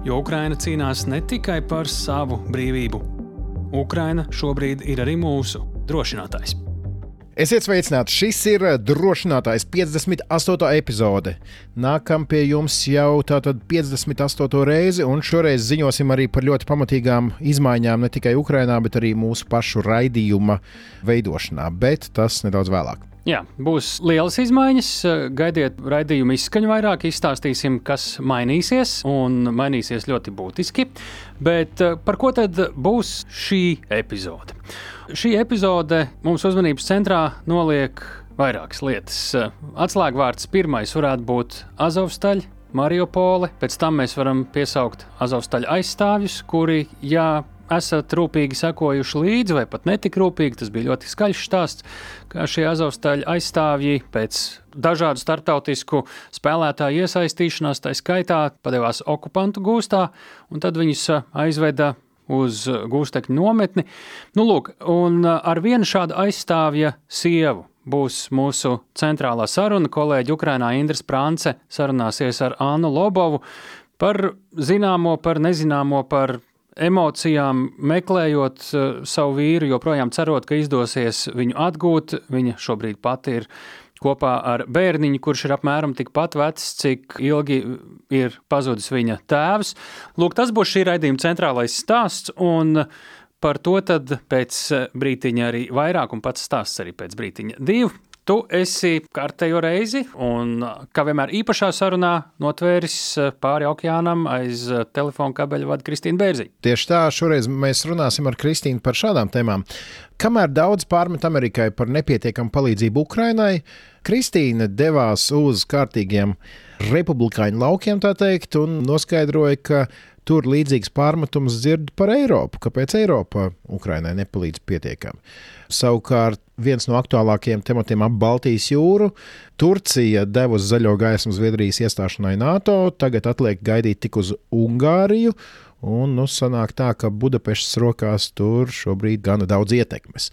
Jo Ukraina cīnās ne tikai par savu brīvību. Ukraina šobrīd ir arī mūsu drošinātājs. Esiet sveicināti! Šis ir drošinātājs 58. epizode. Nākam pie jums jau tātad 58. reizi, un šoreiz ziņosim arī par ļoti pamatīgām izmaiņām ne tikai Ukrajinā, bet arī mūsu pašu raidījuma veidošanā, bet tas nedaudz vēlāk. Jā, būs lielas izmaiņas. Gaidiet, raidījumu izskaņu vairāk, izstāstīsim, kas mainīsies, un mainīsies ļoti būtiski. Bet eh, par ko tad būs šī epizode? Šī epizode mums uzmanības centrā noliek vairākas lietas. Atslēgvārds pirmais varētu būt Azovstaļa. Mariupole, pēc tam mēs varam piesaukt Azovstaļa aizstāvjus, kuri, jā, esat rūpīgi sekojuši līdzi, vai pat netik rūpīgi, tas bija ļoti skaļš stāsts, kā šie azovstaļu aizstāvji pēc dažādu startautisku spēlētāju iesaistīšanās, tā skaitā padevās okupantu gūstā, un tad viņus aizveda uz gūstekņu nometni. Nu, lūk, un ar vienu šādu aizstāvja sievu būs mūsu centrālā saruna. Kolēģi Ukrainā Indras Prānce sarunāsies ar Annu Lobovu par zināmo, par nezināmo, par emocijām, meklējot uh, savu vīru, joprojām cerot, ka izdosies viņu atgūt. Viņa šobrīd pati ir kopā ar bērniņu, kurš ir apmēram tikpat vecs, cik ilgi ir pazudis viņa tēvs. Lūk, tas būs šī raidījuma centrālais stāsts, un par to pēc brītiņa arī vairāk, un pats stāsts arī pēc brītiņa divu. Tu esi kārtējo reizi, un kā vienmēr īpašā sarunā, notvēris pāri okeānam aiz telefona kabeļa vada Kristīna Bērziņa. Tieši tā, šoreiz mēs runāsim ar Kristīnu par šādām tēmām. Kamēr daudz pārmet Amerikai par nepietiekamu palīdzību Ukrainai, Kristīna devās uz kārtīgiem republikāņu laukiem, tā teikt, un noskaidroja, ka tur līdzīgs pārmetums dzird par Eiropu. Kāpēc Eiropa Ukrainai nepalīdz pietiekami? Savukārt viens no aktuālākajiem tematiem ap Baltijas jūru. Turcija devusi zaļo gaismu Zviedrijas iestāšanai NATO, tagad atliek gaidīt tik uz Ungāriju. Un nu, sanāk tā, ka Budapestas rokās tur šobrīd gana daudz ietekmes.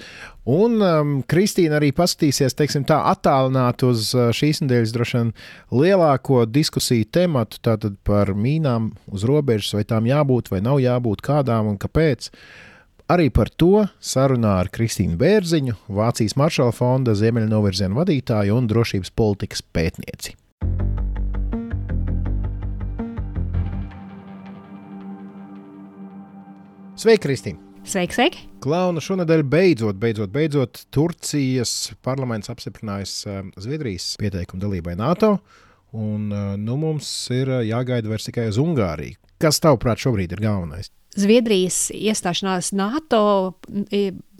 Un um, Kristīna arī paskatīsies, teiksim, tā attālināt uz uh, šīs nedēļas droši vien lielāko diskusiju tematu, tātad par mīnām uz robežas, vai tām jābūt vai nav jābūt, kādām un kāpēc. Arī par to sarunā ar Kristīnu Bērziņu, Vācijas Maršala fonda Ziemeļnovirziena vadītāju un drošības politikas pētnieci. Sveiki, Kristīne! Sveiki, sveiki! Klauna šonadēļ beidzot, beidzot, beidzot Turcijas parlaments apstiprinājis uh, Zviedrijas pieteikumu dalībai NATO. Un uh, nu mums ir uh, jāgaida vairs tikai uz Ungāriju. Kas tavuprāt šobrīd ir galvenais? Zviedrijas iestāšanās NATO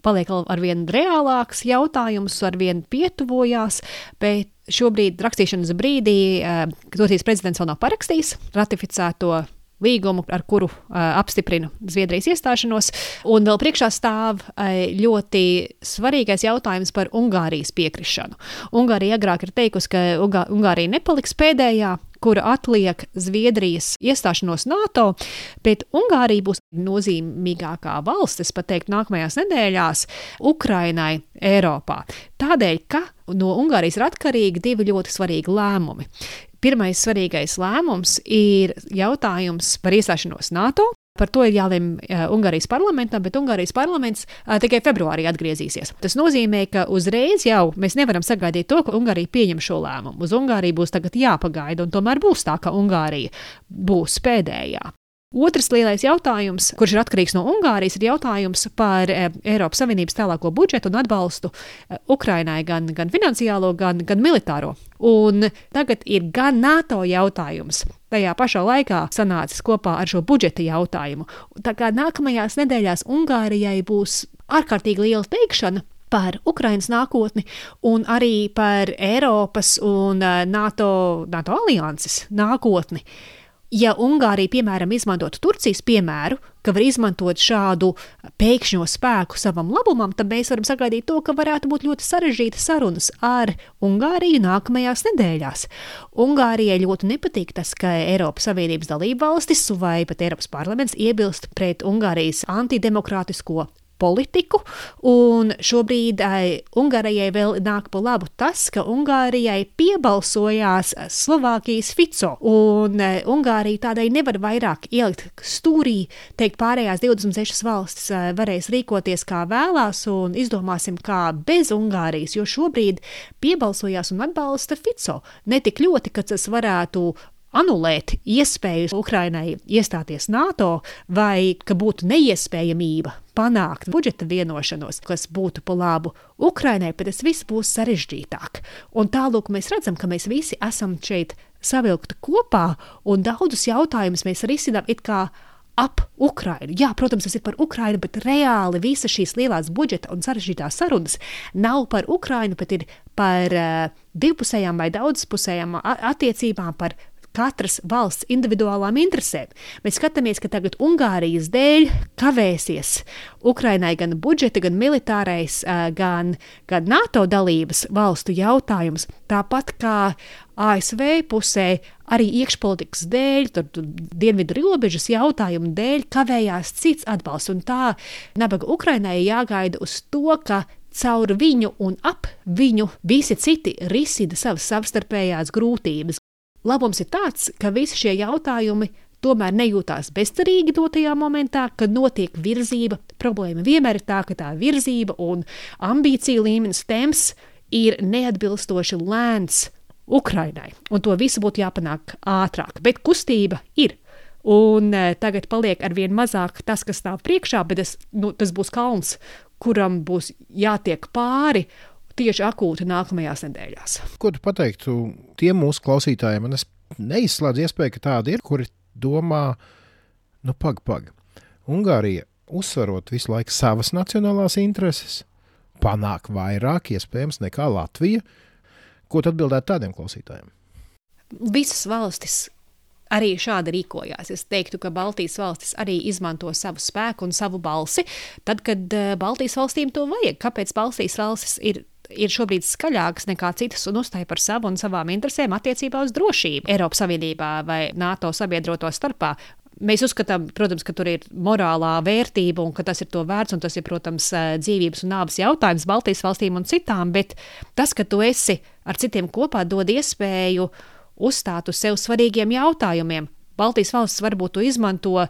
paliek ar vien reālāks jautājums, ar vien pietuvojās, bet šobrīd rakstīšanas brīdī Turcijas prezidents vēl nav parakstījis ratificēto līgumu, ar kuru uh, apstiprina Zviedrijas iestāšanos. Un vēl priekšā stāv uh, ļoti svarīgais jautājums par Ungārijas piekrišanu. Ungārija agrāk ir teikusi, ka Ungā Ungārija nepaliks pēdējā. Kura atliek Zviedrijas iestāšanos NATO, bet Ungārija būs nozīmīgākā valstis, pat teikt, nākamajās nedēļās Ukrainai Eiropā. Tādēļ, ka no Ungārijas ir atkarīgi divi ļoti svarīgi lēmumi. Pirmais svarīgais lēmums ir jautājums par iestāšanos NATO. Par to ir jālem uh, Ungārijas parlamentam, bet Ungārijas parlaments uh, tikai februārī atgriezīsies. Tas nozīmē, ka uzreiz jau mēs nevaram sagaidīt to, ka Ungārija pieņem šo lēmumu. Uz Ungāriju būs tagad jāpagaida, un tomēr būs tā, ka Ungārija būs pēdējā. Otrs lielais jautājums, kurš ir atkarīgs no Ungārijas, ir jautājums par e, Eiropas Savienības tālāko budžetu un atbalstu e, Ukrainai, gan, gan finansiālo, gan, gan militāro. Un tagad ir gan NATO jautājums, tajā pašā laikā sanācis kopā ar šo budžeta jautājumu. Tā kā nākamajās nedēļās Ungārijai būs ārkārtīgi liela teikšana par Ukraiņas nākotni un arī par Eiropas un e, NATO, NATO alianses nākotni. Ja Ungārija, piemēram, izmantotu Turcijas piemēru, ka var izmantot šādu pēkšņo spēku savam labumam, tad mēs varam sagaidīt to, ka varētu būt ļoti sarežģītas sarunas ar Ungāriju nākamajās nedēļās. Ungārijai ļoti nepatīk tas, ka Eiropas Savienības dalība valstis vai pat Eiropas parlaments iebilst pret Ungārijas antidemokrātisko politiku, un šobrīd ai, Ungārijai vēl nāk pa labu tas, ka Ungārijai piebalsojās Slovākijas Fico, un e, Ungārija tādēļ nevar vairāk ielikt stūrī, teikt pārējās 26 valstis e, varēs rīkoties kā vēlās, un izdomāsim kā bez Ungārijas, jo šobrīd piebalsojās un atbalsta Fico. Ne tik ļoti, ka tas varētu anulēt iespēju Ukrainai iestāties NATO, vai ka būtu neiespējamība panākt budžeta vienošanos, kas būtu pa labu Ukrainai, bet tas viss būs sarežģītāk. Un tālūk mēs redzam, ka mēs visi esam šeit savilkti kopā, un daudzus jautājumus mēs risinām it kā ap Ukrajinu. Jā, protams, tas ir par Ukrajinu, bet reāli visas šīs lielās budžeta un sarežģītās sarunas nav par Ukrajinu, bet ir par uh, divpusējām vai daudzpusējām attiecībām, par katras valsts individuālām interesēm. Mēs skatāmies, ka tagad Ungārijas dēļ kavēsies Ukrainai gan budžeta, gan militārais, gan, gan NATO dalības valstu jautājums. Tāpat kā ASV pusē arī iekšpolitikas dēļ, tur, tur dienvidu robežas jautājumu dēļ kavējās cits atbalsts. Un tā nabaga Ukrainai jāgaida uz to, ka caur viņu un ap viņu visi citi risina savas savstarpējās grūtības. Labums ir tāds, ka visi šie jautājumi tomēr nejūtās bezcerīgi dotajā momentā, kad notiek virzība. Problēma vienmēr ir tā, ka tā virzība un ambīcija līmenis temps ir neatbilstoši lēns Ukrainai, un to visu būtu jāpanāk ātrāk, bet kustība ir. Un e, tagad paliek ar vien mazāk tas, kas stāv priekšā, bet tas, nu, tas būs kalns, kuram būs jātiek pāri, tieši akūti nākamajās nedēļās. Ko tu pateiktu tiem mūsu klausītājiem? Man neizslēdz iespēju, ka tādi ir, kuri domā, nu, pag, pag. Ungārija uzsverot visu laiku savas nacionālās intereses, panāk vairāk iespējams nekā Latvija. Ko tad atbildētu tādiem klausītājiem? Visas valstis arī šādi rīkojās. Es teiktu, ka Baltijas valstis arī izmanto savu spēku un savu balsi, tad, kad eh, Baltijas valstīm to vajag. Kāpēc Baltijas valstis ir ir šobrīd skaļākas nekā citas un uzstāja par savu un savām interesēm attiecībā uz drošību Eiropas Savienībā vai NATO sabiedroto starpā. Mēs uzskatām, protams, ka tur ir morālā vērtība un ka tas ir to vērts, un tas ir, protams, dzīvības un nāves jautājums Baltijas valstīm un citām, bet tas, ka tu esi ar citiem kopā, dod iespēju uzstāt uz sev svarīgiem jautājumiem. Baltijas valsts varbūt to izmanto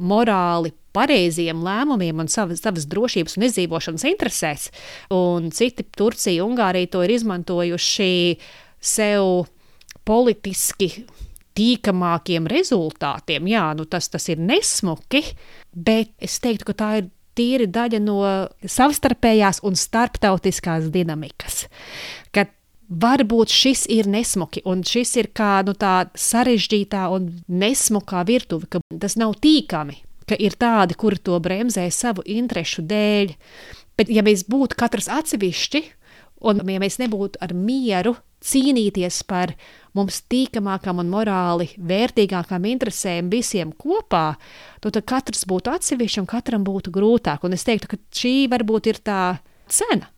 morāli pareiziem lēmumiem un savas, savas drošības un izdzīvošanas interesēs. Un citi, Turcija, Ungārija to ir izmantojuši sev politiski tīkamākiem rezultātiem. Jā, nu tas, tas ir nesmuki, bet es teiktu, ka tā ir tīri daļa no savstarpējās un starptautiskās dinamikas. Kad varbūt šis ir nesmuki, un šis ir kā nu, tā sarežģītā un nesmukā virtuve, ka tas nav tīkami ka ir tādi, kuri to bremzē savu interesu dēļ. Bet, ja mēs būtu katrs atsevišķi, un ja mēs nebūtu ar mieru cīnīties par mums tīkamākām un morāli vērtīgākām interesēm visiem kopā, nu tad katrs būtu atsevišķi un katram būtu grūtāk. Un es teiktu, ka šī varbūt ir tā cena.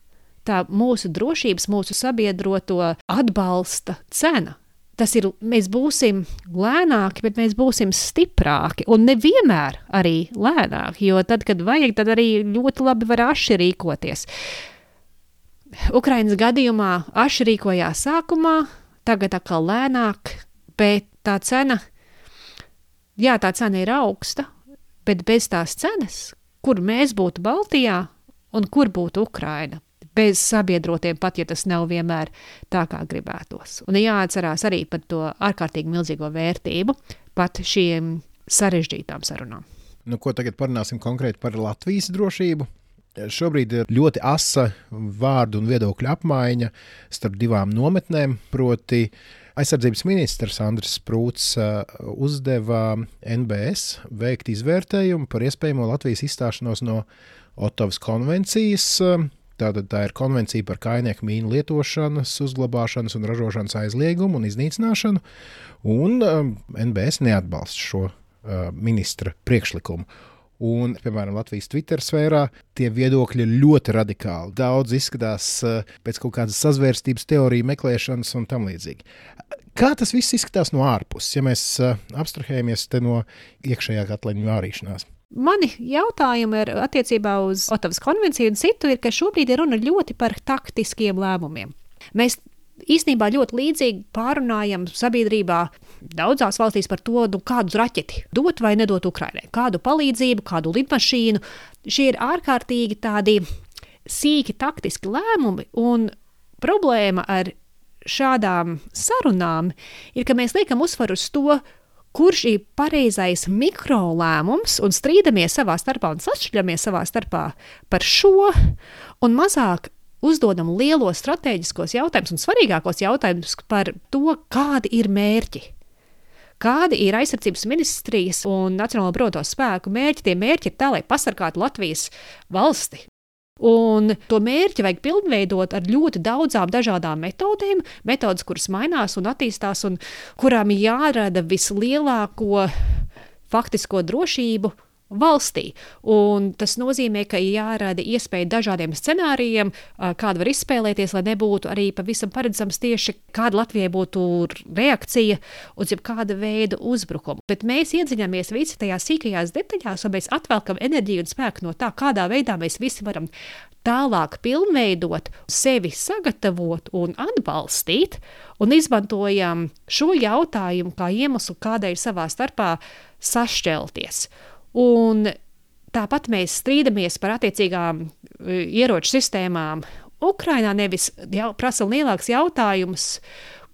Tā mūsu drošības, mūsu sabiedroto atbalsta cena tas ir, mēs būsim lēnāki, bet mēs būsim stiprāki. Un nevienmēr arī lēnāki, jo tad, kad vajag, tad arī ļoti labi var aši rīkoties. Ukraiņas gadījumā aši rīkojās sākumā, tagad atkal lēnāk, bet tā cena, jā, tā cena ir augsta, bet bez tās cenas, kur mēs būtu Baltijā un kur būtu Ukraina bez sabiedrotiem, pat ja tas nav vienmēr tā, kā gribētos. Un jāatcerās arī par to ārkārtīgi milzīgo vērtību pat šiem sarežģītām sarunām. Nu, ko tagad parunāsim konkrēti par Latvijas drošību? Šobrīd ir ļoti asa vārdu un viedokļu apmaiņa starp divām nometnēm. Proti, aizsardzības ministrs Andris Sprūts uh, uzdeva NBS veikt izvērtējumu par iespējamo Latvijas izstāšanos no Otavas konvencijas uh, Tātad tā ir konvencija par kainieku mīnu lietošanas, uzglabāšanas un ražošanas aizliegumu un iznīcināšanu, un um, NBS neatbalsta šo uh, ministra priekšlikumu. Un, piemēram, Latvijas Twitter sfērā tie viedokļi ir ļoti radikāli. Daudz izskatās uh, pēc kaut kādas sazvērstības teoriju meklēšanas un tam līdzīgi. Kā tas viss izskatās no ārpuses, ja mēs uh, abstrahējamies no iekšējā katliņa vārīšanās? Mani jautājumi ir attiecībā uz Otavas konvenciju un citu, ir, ka šobrīd ir runa ļoti par taktiskiem lēmumiem. Mēs īstenībā ļoti līdzīgi pārunājam sabiedrībā daudzās valstīs par to, nu, kādu raķeti dot vai nedot Ukraiņai, kādu palīdzību, kādu lidmašīnu. Šie ir ārkārtīgi tādi sīki taktiski lēmumi, un problēma ar šādām sarunām ir, ka mēs liekam uzsvaru uz to, kurš ir pareizais mikrolēmums, un strīdamies savā starpā un sašķeļamies savā starpā par šo, un mazāk uzdodam lielos strateģiskos jautājumus un svarīgākos jautājumus par to, kādi ir mērķi. Kādi ir aizsardzības ministrijas un Nacionālo bruņoto spēku mērķi? Tie mērķi ir tā, lai pasargātu Latvijas valsti, Un to mērķi vajag pilnveidot ar ļoti daudzām dažādām metodēm, metodas, kuras mainās un attīstās, un kurām jārada vislielāko faktisko drošību valstī. Un tas nozīmē, ka ir jārada iespēja dažādiem scenārijiem, kāda var izspēlēties, lai nebūtu arī pavisam paredzams tieši kāda Latvijai būtu reakcija uz jebkāda veida uzbrukumu. Bet mēs iedziļināmies visi tajās sīkajās detaļās, un mēs atvelkam enerģiju un spēku no tā, kādā veidā mēs visi varam tālāk pilnveidot, sevi sagatavot un atbalstīt, un izmantojam šo jautājumu kā iemeslu, kādēļ savā starpā sašķelties. Un tāpat mēs strīdamies par attiecīgām e, ieroču sistēmām. Ukrainā nevis jau, prasa lielāks jautājums,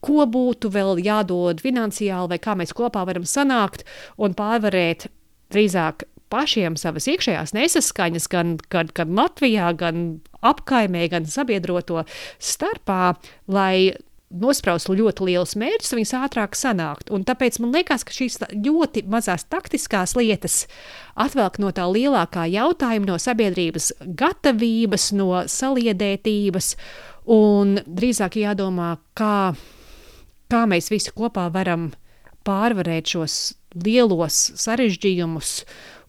ko būtu vēl jādod finansiāli, vai kā mēs kopā varam sanākt un pārvarēt drīzāk pašiem savas iekšējās nesaskaņas, gan, gan, gan Latvijā, gan apkaimē, gan sabiedroto starpā, lai nospraustu ļoti lielus mērķus, viņas ātrāk sanākt. Un tāpēc man liekas, ka šīs ļoti mazās taktiskās lietas atvelk no tā lielākā jautājuma, no sabiedrības gatavības, no saliedētības, un drīzāk jādomā, kā, kā mēs visi kopā varam pārvarēt šos lielos sarežģījumus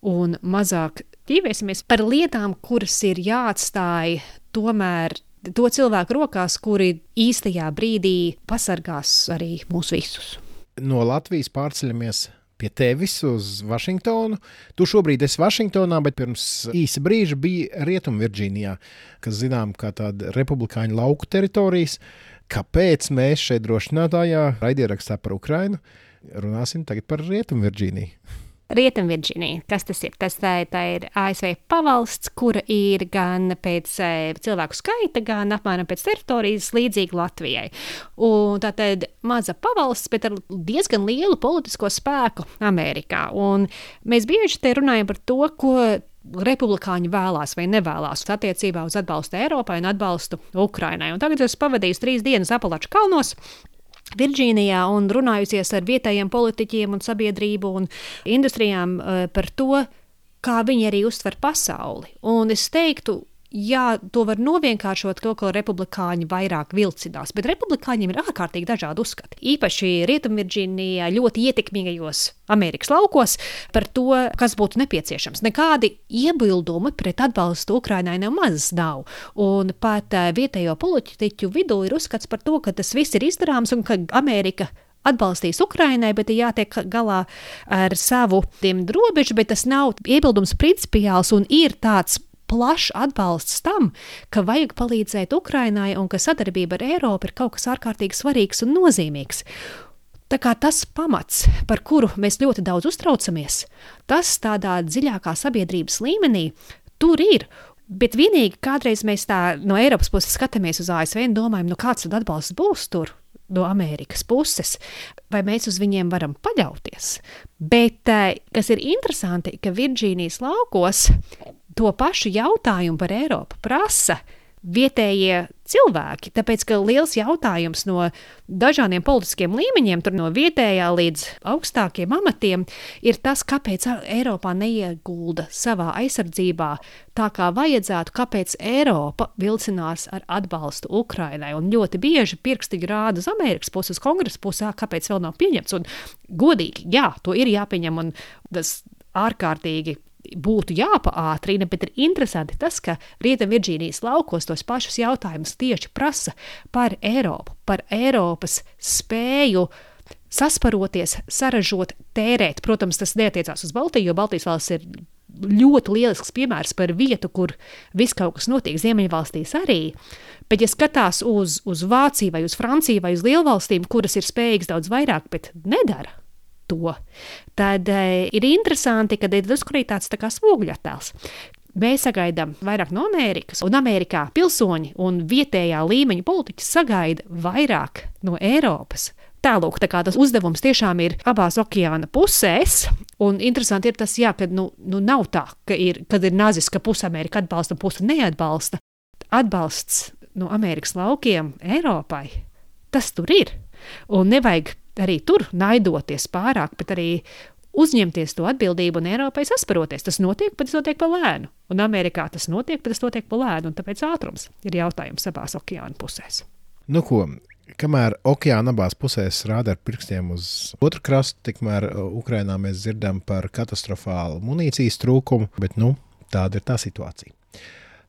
un mazāk ķīvēsimies par lietām, kuras ir jāatstāj tomēr to cilvēku rokās, kuri īstajā brīdī pasargās arī mūs visus. No Latvijas pārceļamies pie tevis uz Vašingtonu. Tu šobrīd esi Vašingtonā, bet pirms īsa brīža bija Rietumvirģīnijā, kas zinām kā tāda republikāņu lauku teritorijas. Kāpēc mēs šeit drošinātājā raidierakstā par Ukrainu runāsim tagad par Rietumvirģīniju? Rietumvirģīnija. Kas tas ir? Tas tā, tā ir ASV pavalsts, kura ir gan pēc e, cilvēku skaita, gan apmēram pēc teritorijas līdzīga Latvijai. Un tā tad maza pavalsts, bet ar diezgan lielu politisko spēku Amerikā. Un mēs bieži te runājam par to, ko republikāņi vēlās vai nevēlās attiecībā uz atbalstu Eiropai un atbalstu Ukrainai. Un tagad es pavadīju trīs dienas Apalaču kalnos, Virģīnijā un runājusies ar vietējiem politiķiem un sabiedrību un industrijām uh, par to, kā viņi arī uztver pasauli. Un es teiktu, jā, to var novienkāršot to, ko republikāņi vairāk vilcinās, bet republikāņiem ir ārkārtīgi dažādi uzskati. Īpaši Rietumvirģīnijā ļoti ietekmīgajos Amerikas laukos par to, kas būtu nepieciešams. Nekādi iebildumi pret atbalstu Ukrainai nemaz nav. Un pat uh, vietējo politiķu vidū ir uzskats par to, ka tas viss ir izdarāms un ka Amerika atbalstīs Ukrainai, bet ir jātiek galā ar savu robežu, bet tas nav iebildums principiāls un ir tāds plašs atbalsts tam, ka vajag palīdzēt Ukrainai un ka sadarbība ar Eiropu ir kaut kas ārkārtīgi svarīgs un nozīmīgs. Tā kā tas pamats, par kuru mēs ļoti daudz uztraucamies, tas tādā dziļākā sabiedrības līmenī tur ir. Bet vienīgi kādreiz mēs tā no Eiropas puses skatāmies uz ASV un domājam, nu kāds tad atbalsts būs tur no Amerikas puses, vai mēs uz viņiem varam paļauties. Bet eh, kas ir interesanti, ka Virģīnijas laukos to pašu jautājumu par Eiropu prasa vietējie cilvēki. Tāpēc, ka liels jautājums no dažādiem politiskiem līmeņiem, no vietējā līdz augstākiem amatiem, ir tas, kāpēc Eiropā neiegulda savā aizsardzībā tā, kā vajadzētu, kāpēc Eiropa vilcinās ar atbalstu Ukrainai. Un ļoti bieži pirksti rāda uz Amerikas puses, kongresa pusē, kāpēc vēl nav pieņemts. Un godīgi, jā, to ir jāpieņem. Un tas ārkārtīgi būtu jāpaātrina, bet ir interesanti tas, ka Rietumvirģīnijas laukos tos pašus jautājumus tieši prasa par Eiropu, par Eiropas spēju sasparoties, saražot, tērēt. Protams, tas neatiecās uz Baltiju, jo Baltijas valsts ir ļoti lielisks piemērs par vietu, kur viss kaut kas notiek Ziemeļvalstīs arī. Bet, ja skatās uz, uz Vāciju vai uz Franciju vai uz lielvalstīm, kuras ir spējīgas daudz vairāk, bet nedara, to, tad e, ir interesanti, ka drusku arī tāds tā kā spoguļattēls. Mēs sagaidām vairāk no Amerikas, un Amerikā pilsoņi un vietējā līmeņa politiķi sagaida vairāk no Eiropas. Tālūk, tā kā tas uzdevums tiešām ir abās okeāna pusēs. Un interesanti ir tas, jā, ka nu, nu nav tā, ka ir, kad ir nazis, ka puse Amerika atbalsta un puse neatbalsta. Atbalsts no Amerikas laukiem Eiropai, tas tur ir. Un nevajag arī tur naidoties pārāk, bet arī uzņemties to atbildību un Eiropai sasparoties. Tas notiek, bet tas notiek pa lēnu. Un Amerikā tas notiek, bet tas notiek pa lēnu. Un tāpēc ātrums ir jautājums abās okeāna pusēs. Nu, ko, kamēr okeāna abās pusēs rāda ar pirkstiem uz otru krastu, tikmēr uh, Ukrainā mēs dzirdam par katastrofālu munīcijas trūkumu, bet nu, tāda ir tā situācija.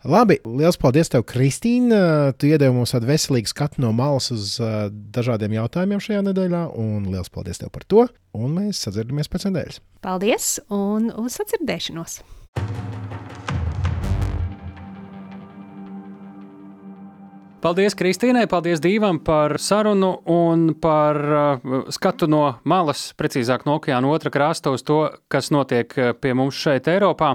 Labi, liels paldies tev, Kristīna. Tu iedevi mums tādu veselīgu skatu no malas uz uh, dažādiem jautājumiem šajā nedēļā, un liels paldies tev par to. Un mēs sadzirdāmies pēc nedēļas. Paldies, un uz sadzirdēšanos! Paldies Kristīnai, paldies Dīvam par sarunu un par uh, skatu no malas, precīzāk no okeāna otra krasta uz to, kas notiek uh, pie mums šeit Eiropā.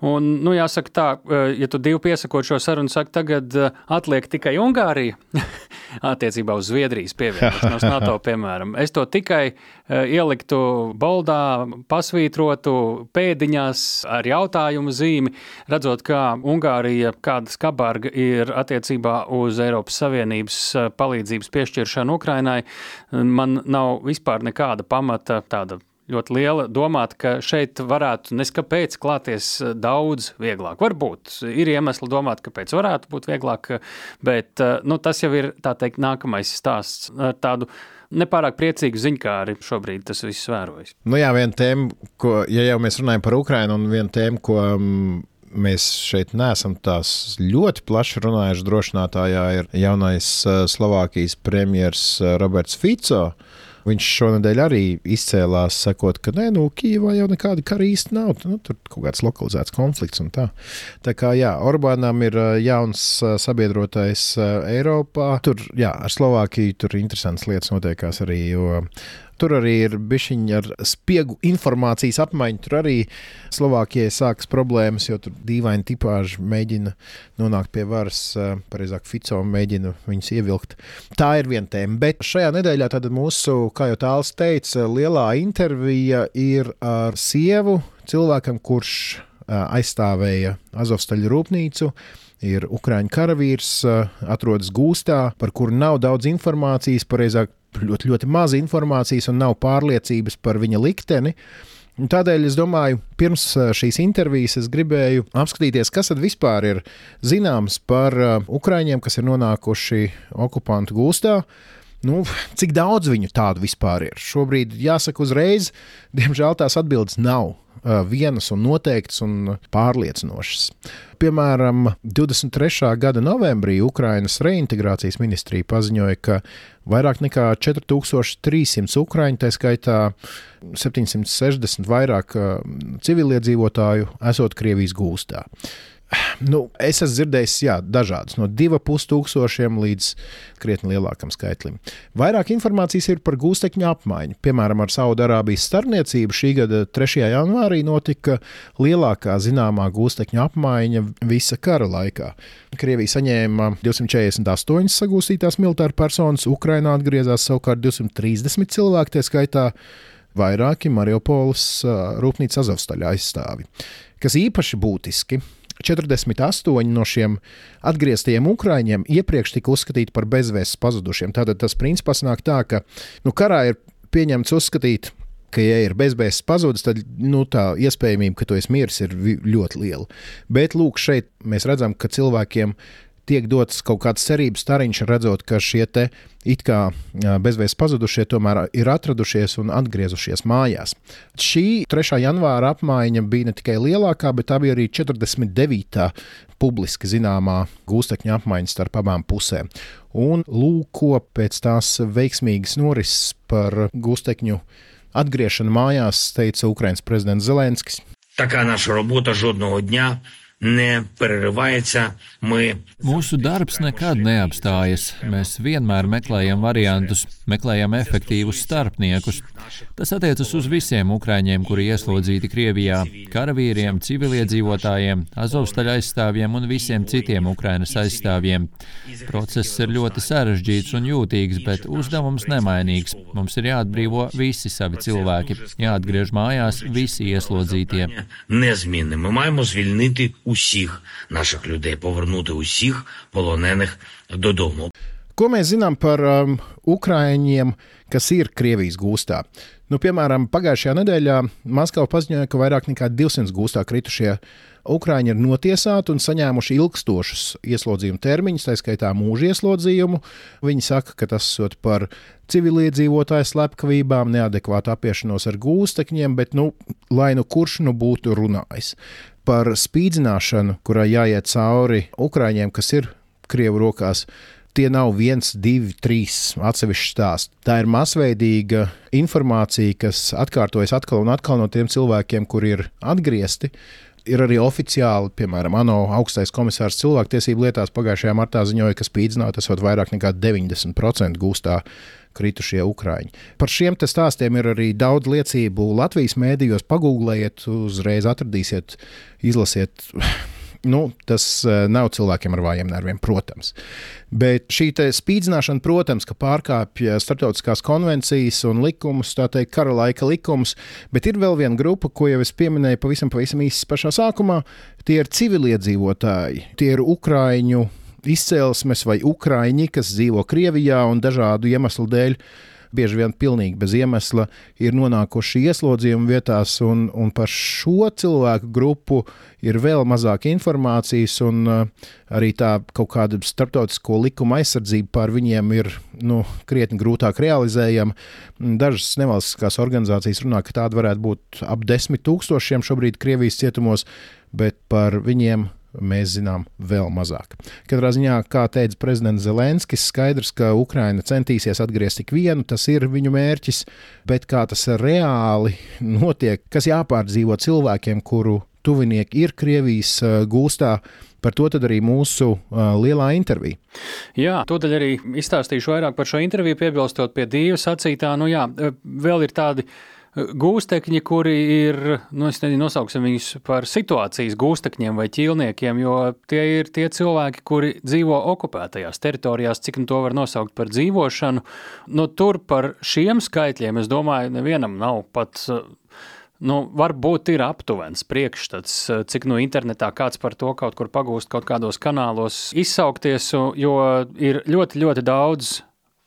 Un, nu, jāsaka tā, uh, ja tu divi piesakot šo sarunu, saka, tagad atliek tikai Ungārija attiecībā uz Zviedrijas pievienošanos NATO, piemēram. Es to tikai ieliktu boldā, pasvītrotu pēdiņās ar jautājumu zīmi, redzot, kā Ungārija, kāda skabarga ir attiecībā uz Eiropas Savienības eh, palīdzības piešķiršanu Ukrainai, man nav vispār nekāda pamata tāda ļoti liela domāt, ka šeit varētu neskapēc klāties eh, daudz vieglāk. Varbūt ir iemesli domāt, kāpēc varētu būt vieglāk, bet eh, nu, tas jau ir teikt, nākamais stāsts ar tādu nepārāk priecīgu ziņkāri šobrīd tas viss vērojas. Nu jā, viena tēma, ko, ja jau mēs runājam par Ukrainu, un viena tēma, ko mm, mēs šeit neesam tās ļoti plaši runājuši. Drošinātājā ir jaunais eh, Slovākijas premjerministrs eh, Roberts Fico. Viņš šonadēļ arī izcēlās, sakot, ka nē, nu, Kijavā jau nekāda kara īsti nav. Nu, tur kaut kāds lokalizēts konflikts un tā. Tā kā jā, Orbānam ir jauns sabiedrotais Eiropā. Tur, jā, ar Slovākiju tur interesants lietas notiekās arī, jo Tur arī ir bišķiņi ar spiegu informācijas apmaiņu. Tur arī Slovākijai sākas problēmas, jo tur dīvaini tipāži mēģina nonākt pie varas, pareizāk Fico mēģina viņus ievilkt. Tā ir viena tēma. Bet šajā nedēļā mūsu, kā jau tāls teica, lielā intervija ir ar sievu cilvēkam, kurš aizstāvēja Azovstaļu rūpnīcu ir Ukrāņu karavīrs, atrodas gūstā, par kuru nav daudz informācijas, pareizāk ļoti, ļoti maz informācijas un nav pārliecības par viņa likteni. Un tādēļ es domāju, pirms šīs intervijas es gribēju apskatīties, kas tad vispār ir zināms par ukrāņiem, kas ir nonākuši okupantu gūstā. Nu, cik daudz viņu tādu vispār ir? Šobrīd jāsaka uzreiz, diemžēl tās atbildes nav vienas un noteiktas un pārliecinošas. Piemēram, 23. gada novembrī Ukrainas reintegrācijas ministrija paziņoja, ka vairāk nekā 4300 ukrāņu, tā skaitā 760 vairāk civiliedzīvotāju, esot Krievijas gūstā. Nu, es esmu dzirdējis, jā, dažādas, no 2,5 tūkstošiem līdz krietni lielākam skaitlim. Vairāk informācijas ir par gūstekņu apmaiņu. Piemēram, ar Saudārābijas starpniecību šī gada 3. janvārī notika lielākā zināmā gūstekņu apmaiņa visa kara laikā. Krievija saņēma 248 sagūstītās militāru personas, Ukrainā atgriezās savukārt 230 cilvēki, tie skaitā vairāki Mariupoles rūpnīcas Azovstaļa aizstāvi. Kas īpaši būtiski, 48 no šiem atgrieztajiem ukrāņiem iepriekš tika uzskatīti par bezvēsts pazudušiem. Tātad tas principā nāk tā, ka nu, karā ir pieņemts uzskatīt, ka, ja ir bezbēzes pazudis, tad nu, tā iespējamība, ka tu esi miris, ir ļoti liela. Bet lūk, šeit mēs redzam, ka cilvēkiem tiek dots kaut kāds cerības stariņš, redzot, ka šie te it kā bezvēs pazudušie tomēr ir atradušies un atgriezušies mājās. Šī 3. janvāra apmaiņa bija ne tikai lielākā, bet tā bija arī 49. publiski zināmā gūstekņa apmaiņa starp abām pusēm. Un lūko pēc tās veiksmīgas norises par gūstekņu atgriešanu mājās, teica Ukraiņas prezidents Zelenskis. Така наша робота жодного дня neprerivājas. Mēs... Mūsu darbs nekad neapstājas. Mēs vienmēr meklējam variantus, meklējam efektīvus starpniekus. Tas attiecas uz visiem ukrāņiem, kuri ieslodzīti Krievijā - karavīriem, civiliedzīvotājiem, azovstaļa aizstāvjiem un visiem citiem Ukrainas aizstāvjiem. Process ir ļoti sarežģīts un jūtīgs, bet uzdevums nemainīgs. Mums ir jāatbrīvo visi savi cilvēki, jāatgriež mājās visi ieslodzītie. Nezmini, mēs varam uzvilinīt усіх наших людей, повернути усіх полонених додому. Ko mēs zinām par um, ukrāņiem, kas ir Krievijas gūstā? Nu, piemēram, pagājušajā nedēļā Maskava paziņoja, ka vairāk nekā 200 gūstā kritušie ukrāņi ir notiesāti un saņēmuši ilgstošus ieslodzījuma termiņus, tā skaitā mūža ieslodzījumu. Viņi saka, ka tas ir par civiliedzīvotāju slepkavībām, neadekvātu apiešanos ar gūstekņiem, bet nu, lai nu kurš nu būtu runājis par spīdzināšanu, kurai jāiet cauri ukrāņiem, kas ir Krievu rokās. Tie nav viens, divi, trīs atsevišķi stāsti. Tā ir masveidīga informācija, kas atkārtojas atkal un atkal no tiem cilvēkiem, kuri ir atgriezti. Ir arī oficiāli, piemēram, ANO augstais komisārs cilvēktiesību lietās pagājušajā martā ziņoja, ka spīdzināti esot vairāk nekā 90% gūstā kritušie ukrāņi. Par šiem stāstiem ir arī daudz liecību Latvijas mēdījos. Pagūglējiet, uzreiz atradīsiet, izlasiet. Nu, tas uh, nav cilvēkiem ar vājiem nerviem, protams. Bet šī spīdzināšana, protams, ka pārkāpja starptautiskās konvencijas un likumus, tā teikt, kara laika likumus, bet ir vēl viena grupa, ko jau es pieminēju pavisam, pavisam īsi pašā sākumā. Tie ir civiliedzīvotāji, tie ir ukrāņu izcelsmes vai ukrāņi, kas dzīvo Krievijā un dažādu iemeslu dēļ bieži vien pilnīgi bez iemesla ir nonākuši ieslodzījuma vietās, un, un par šo cilvēku grupu ir vēl mazāk informācijas, un uh, arī tā kaut kāda starptautisko likumu aizsardzība pār viņiem ir nu, krietni grūtāk realizējama. Dažas nevalstiskās organizācijas runā, ka tāda varētu būt ap desmit tūkstošiem šobrīd Krievijas cietumos, bet par viņiem mēs zinām vēl mazāk. Katrā ziņā, kā teica prezidents Zelenskis, skaidrs, ka Ukraina centīsies atgriezt tik vienu, tas ir viņu mērķis, bet kā tas reāli notiek, kas jāpārdzīvo cilvēkiem, kuru tuvinieki ir Krievijas gūstā. Par to arī mūsu uh, lielā intervija. Jā, tūdaļ arī izstāstīšu vairāk par šo interviju, piebilstot pie Dieva sacītā. Nu jā, vēl ir tādi uh, gūstekņi, kuri ir, nu, es nezinu, nosauksim viņus par situācijas gūstekņiem vai ķīlniekiem, jo tie ir tie cilvēki, kuri dzīvo okupētajās teritorijās, cik nu to var nosaukt par dzīvošanu. Nu, tur par šiem skaitļiem, es domāju, nevienam nav pat. Nu, varbūt ir aptuvens priekšstats, cik no internetā kāds par to kaut kur pagūst, kaut kādos kanālos izsaukties, jo ir ļoti, ļoti daudz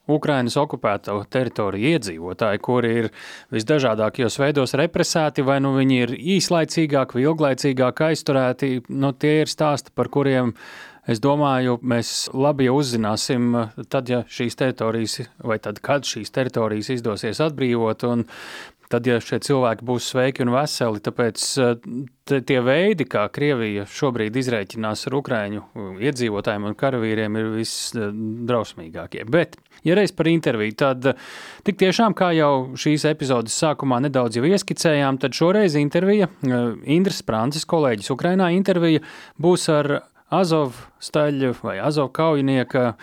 Ukrainas okupēto teritoriju iedzīvotāji, kuri ir visdažādākajos veidos represēti, vai nu viņi ir īslaicīgāk vai ilglaicīgāk aizturēti. Nu, tie ir stāsti, par kuriem es domāju, mēs labi uzzināsim, tad, ja šīs teritorijas, vai tad, kad šīs teritorijas izdosies atbrīvot. Un tad, ja šie cilvēki būs sveiki un veseli, tāpēc tie veidi, kā Krievija šobrīd izrēķinās ar Ukraiņu iedzīvotājiem un karavīriem, ir visdrausmīgākie. Bet, ja reiz par interviju, tad tik tiešām, kā jau šīs epizodes sākumā nedaudz ieskicējām, tad šoreiz intervija, Indras Prancis, kolēģis Ukrainā intervija, būs ar Azov staļu vai Azov kaujinieka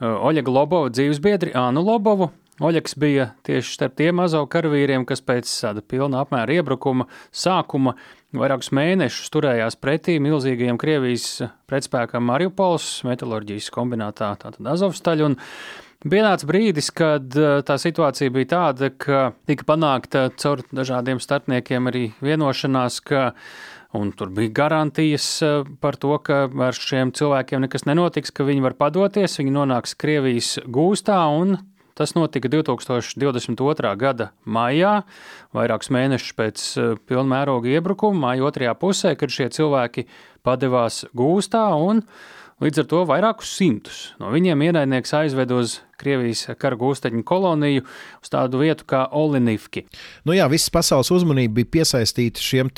Oļega Lobova dzīvesbiedri Ānu Lobovu, Oļeks bija tieši starp tiem mazo karavīriem, kas pēc tāda pilna apmēra iebrukuma sākuma vairākus mēnešus turējās pretī milzīgajiem Krievijas pretspēkam Mariupols, metalurģijas kombinātā, tātad Azovstaļa. Pienāca brīdis, kad tā situācija bija tāda, ka tika panākta caur dažādiem starpniekiem arī vienošanās, ka Un tur bija garantijas eh, par to, ka ar šiem cilvēkiem nekas nenotiks, ka viņi var padoties, viņi nonāks Krievijas gūstā. Tas notika 2022. gada maijā, vairākus mēnešus pēc eh, pilnmēroga iebrukuma, maija otrajā pusē, kad šie cilvēki padevās gūstā un līdz ar to vairākus simtus no viņiem ienaidnieks aizved uz Krievijas kara gūstekņu koloniju uz tādu vietu kā Olinivki. Nu jā, visas pasaules uzmanība bija piesaistīta šiem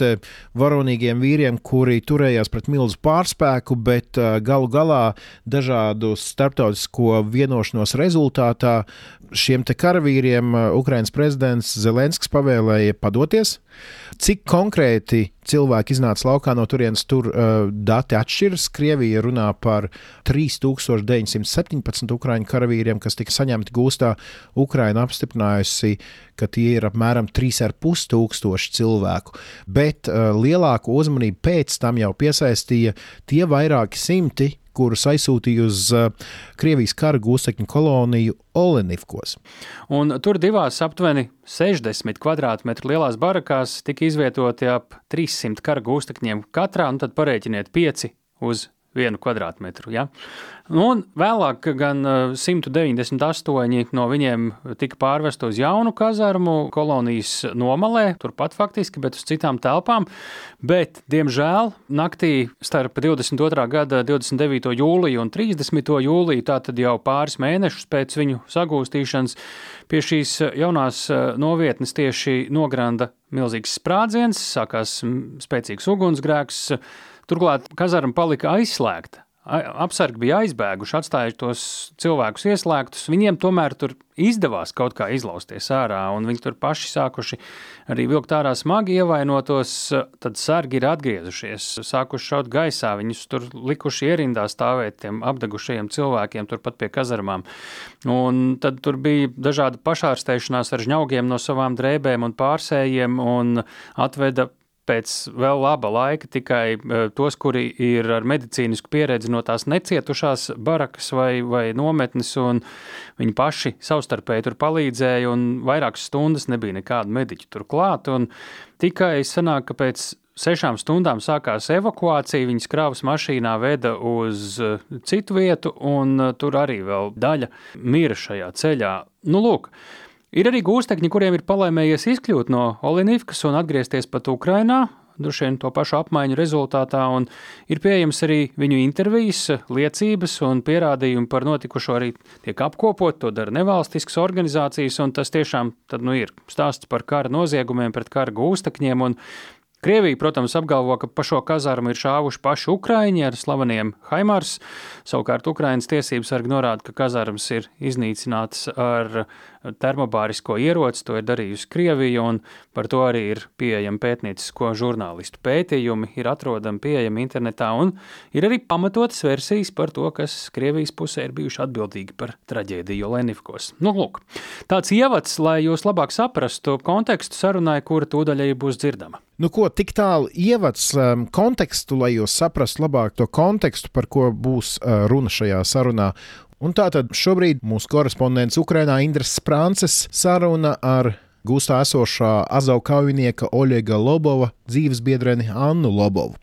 varonīgiem vīriem, kuri turējās pret milzu pārspēku, bet galu galā dažādu starptautisko vienošanos rezultātā šiem karavīriem Ukraiņas prezidents Zelenskis pavēlēja padoties. Cik konkrēti cilvēki iznāca laukā no turienes, tur uh, dati atšķiras. Krievija runā par 3917 ukrāņu karavīriem, kas tika saņemti gūstā, Ukraina apstiprinājusi, ka tie ir apmēram 3,5 tūkstoši cilvēku. Bet uh, lielāku uzmanību pēc tam jau piesaistīja tie vairāki simti, kurus aizsūtīja uz uh, Krievijas kara gūstekņu koloniju Olenivkos. Un tur divās aptuveni 60 km2 lielās barakās tika izvietoti ap 300 kara gūstekņiem katrā, un tad parēķiniet 5 uz vienu kvadrātmetru. Ja? Nu, un vēlāk gan 198 uh, no viņiem tika pārvest uz jaunu kazarmu kolonijas nomalē, turpat faktiski, bet uz citām telpām. Bet, diemžēl, naktī starp 22. gada 29. jūliju un 30. jūliju, tātad jau pāris mēnešus pēc viņu sagūstīšanas, pie šīs jaunās uh, novietnes tieši nogranda milzīgs sprādziens, sākās spēcīgs ugunsgrēks. Turklāt kazarma palika aizslēgta apsargi bija aizbēguši, atstājuši tos cilvēkus ieslēgtus. Viņiem tomēr tur izdevās kaut kā izlausties ārā, un viņi tur paši sākuši arī vilkt ārā smagi ievainotos. Tad sargi ir atgriezušies, sākuši šaut gaisā, viņus tur likuši ierindā stāvēt tiem apdegušajiem cilvēkiem turpat pie kazarmām. Un tad tur bija dažādi pašārsteišanās ar žņaugiem no savām drēbēm un pārsējiem, un atveda pēc vēl laba laika tikai eh, tos, kuri ir ar medicīnisku pieredzi no tās necietušās barakas vai, vai nometnes, un viņi paši savstarpēji tur palīdzēja, un vairākas stundas nebija nekādu mediķu tur klāt, un tikai sanāk, ka pēc sešām stundām sākās evakuācija. Viņas krāvas mašīnā veda uz eh, citu vietu, un eh, tur arī vēl daļa mira šajā ceļā. Nu, lūk, Ir arī gūstekņi, kuriem ir palaimējies izkļūt no Olinivkas un atgriezties pat Ukrainā, droši vien to pašu apmaiņu rezultātā, un ir pieejams arī viņu intervijas, liecības un pierādījumi par notikušo arī tiek apkopot, to dara nevalstiskas organizācijas, un tas tiešām tad, nu, ir stāsts par kara noziegumiem pret kara gūstekņiem, un Krievija, protams, apgalvo, ka pa šo kazarmu ir šāvuši paši ukrāņi ar slaveniem Haimars. Savukārt Ukraiņas tiesības sargi norāda, ka kazarmas ir iznīcinātas ar termobārisko ieroci, to ir darījusi Krievija, un par to arī ir pieejami pētniecisko žurnālistu pētījumi, ir atrodami pieejami internetā, un ir arī pamatotas versijas par to, kas Krievijas pusē ir bijuši atbildīgi par traģēdiju Lenivkos. Nu, lūk, tāds ievads, lai jūs labāk saprastu kontekstu sarunai, kura tūdaļai būs dzirdama. Nu, ko tik tālu ievads um, kontekstu, lai jūs saprastu labāk to kontekstu, par ko būs uh, runa šajā sarunā. Un tātad šobrīd mūsu korespondents Ukrainā Indras Sprānces saruna ar gūstā esošā Azau kaujinieka Oļega Lobova dzīves biedreni Annu Lobovu.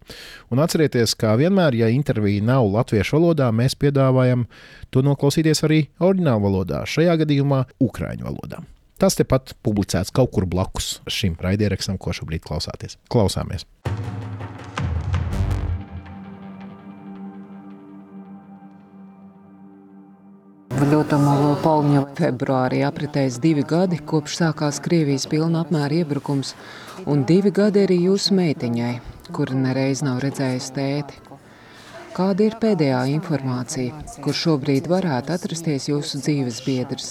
Un atcerieties, kā vienmēr, ja intervija nav latviešu valodā, mēs piedāvājam to noklausīties arī oriģinālu valodā, šajā gadījumā Ukrāņu valodā. Tas tepat publicēts kaut kur blakus šim raidierakstam, ko šobrīd klausāties. Klausāmies! В ļotumu Polņu februārī apritēs divi gadi, kopš sākās Krievijas pilna apmēra iebrukums, un divi gadi arī jūsu meitiņai, kura nereiz nav redzējusi tēti. Kāda ir pēdējā informācija, kur šobrīd varētu atrasties jūsu dzīves biedrs?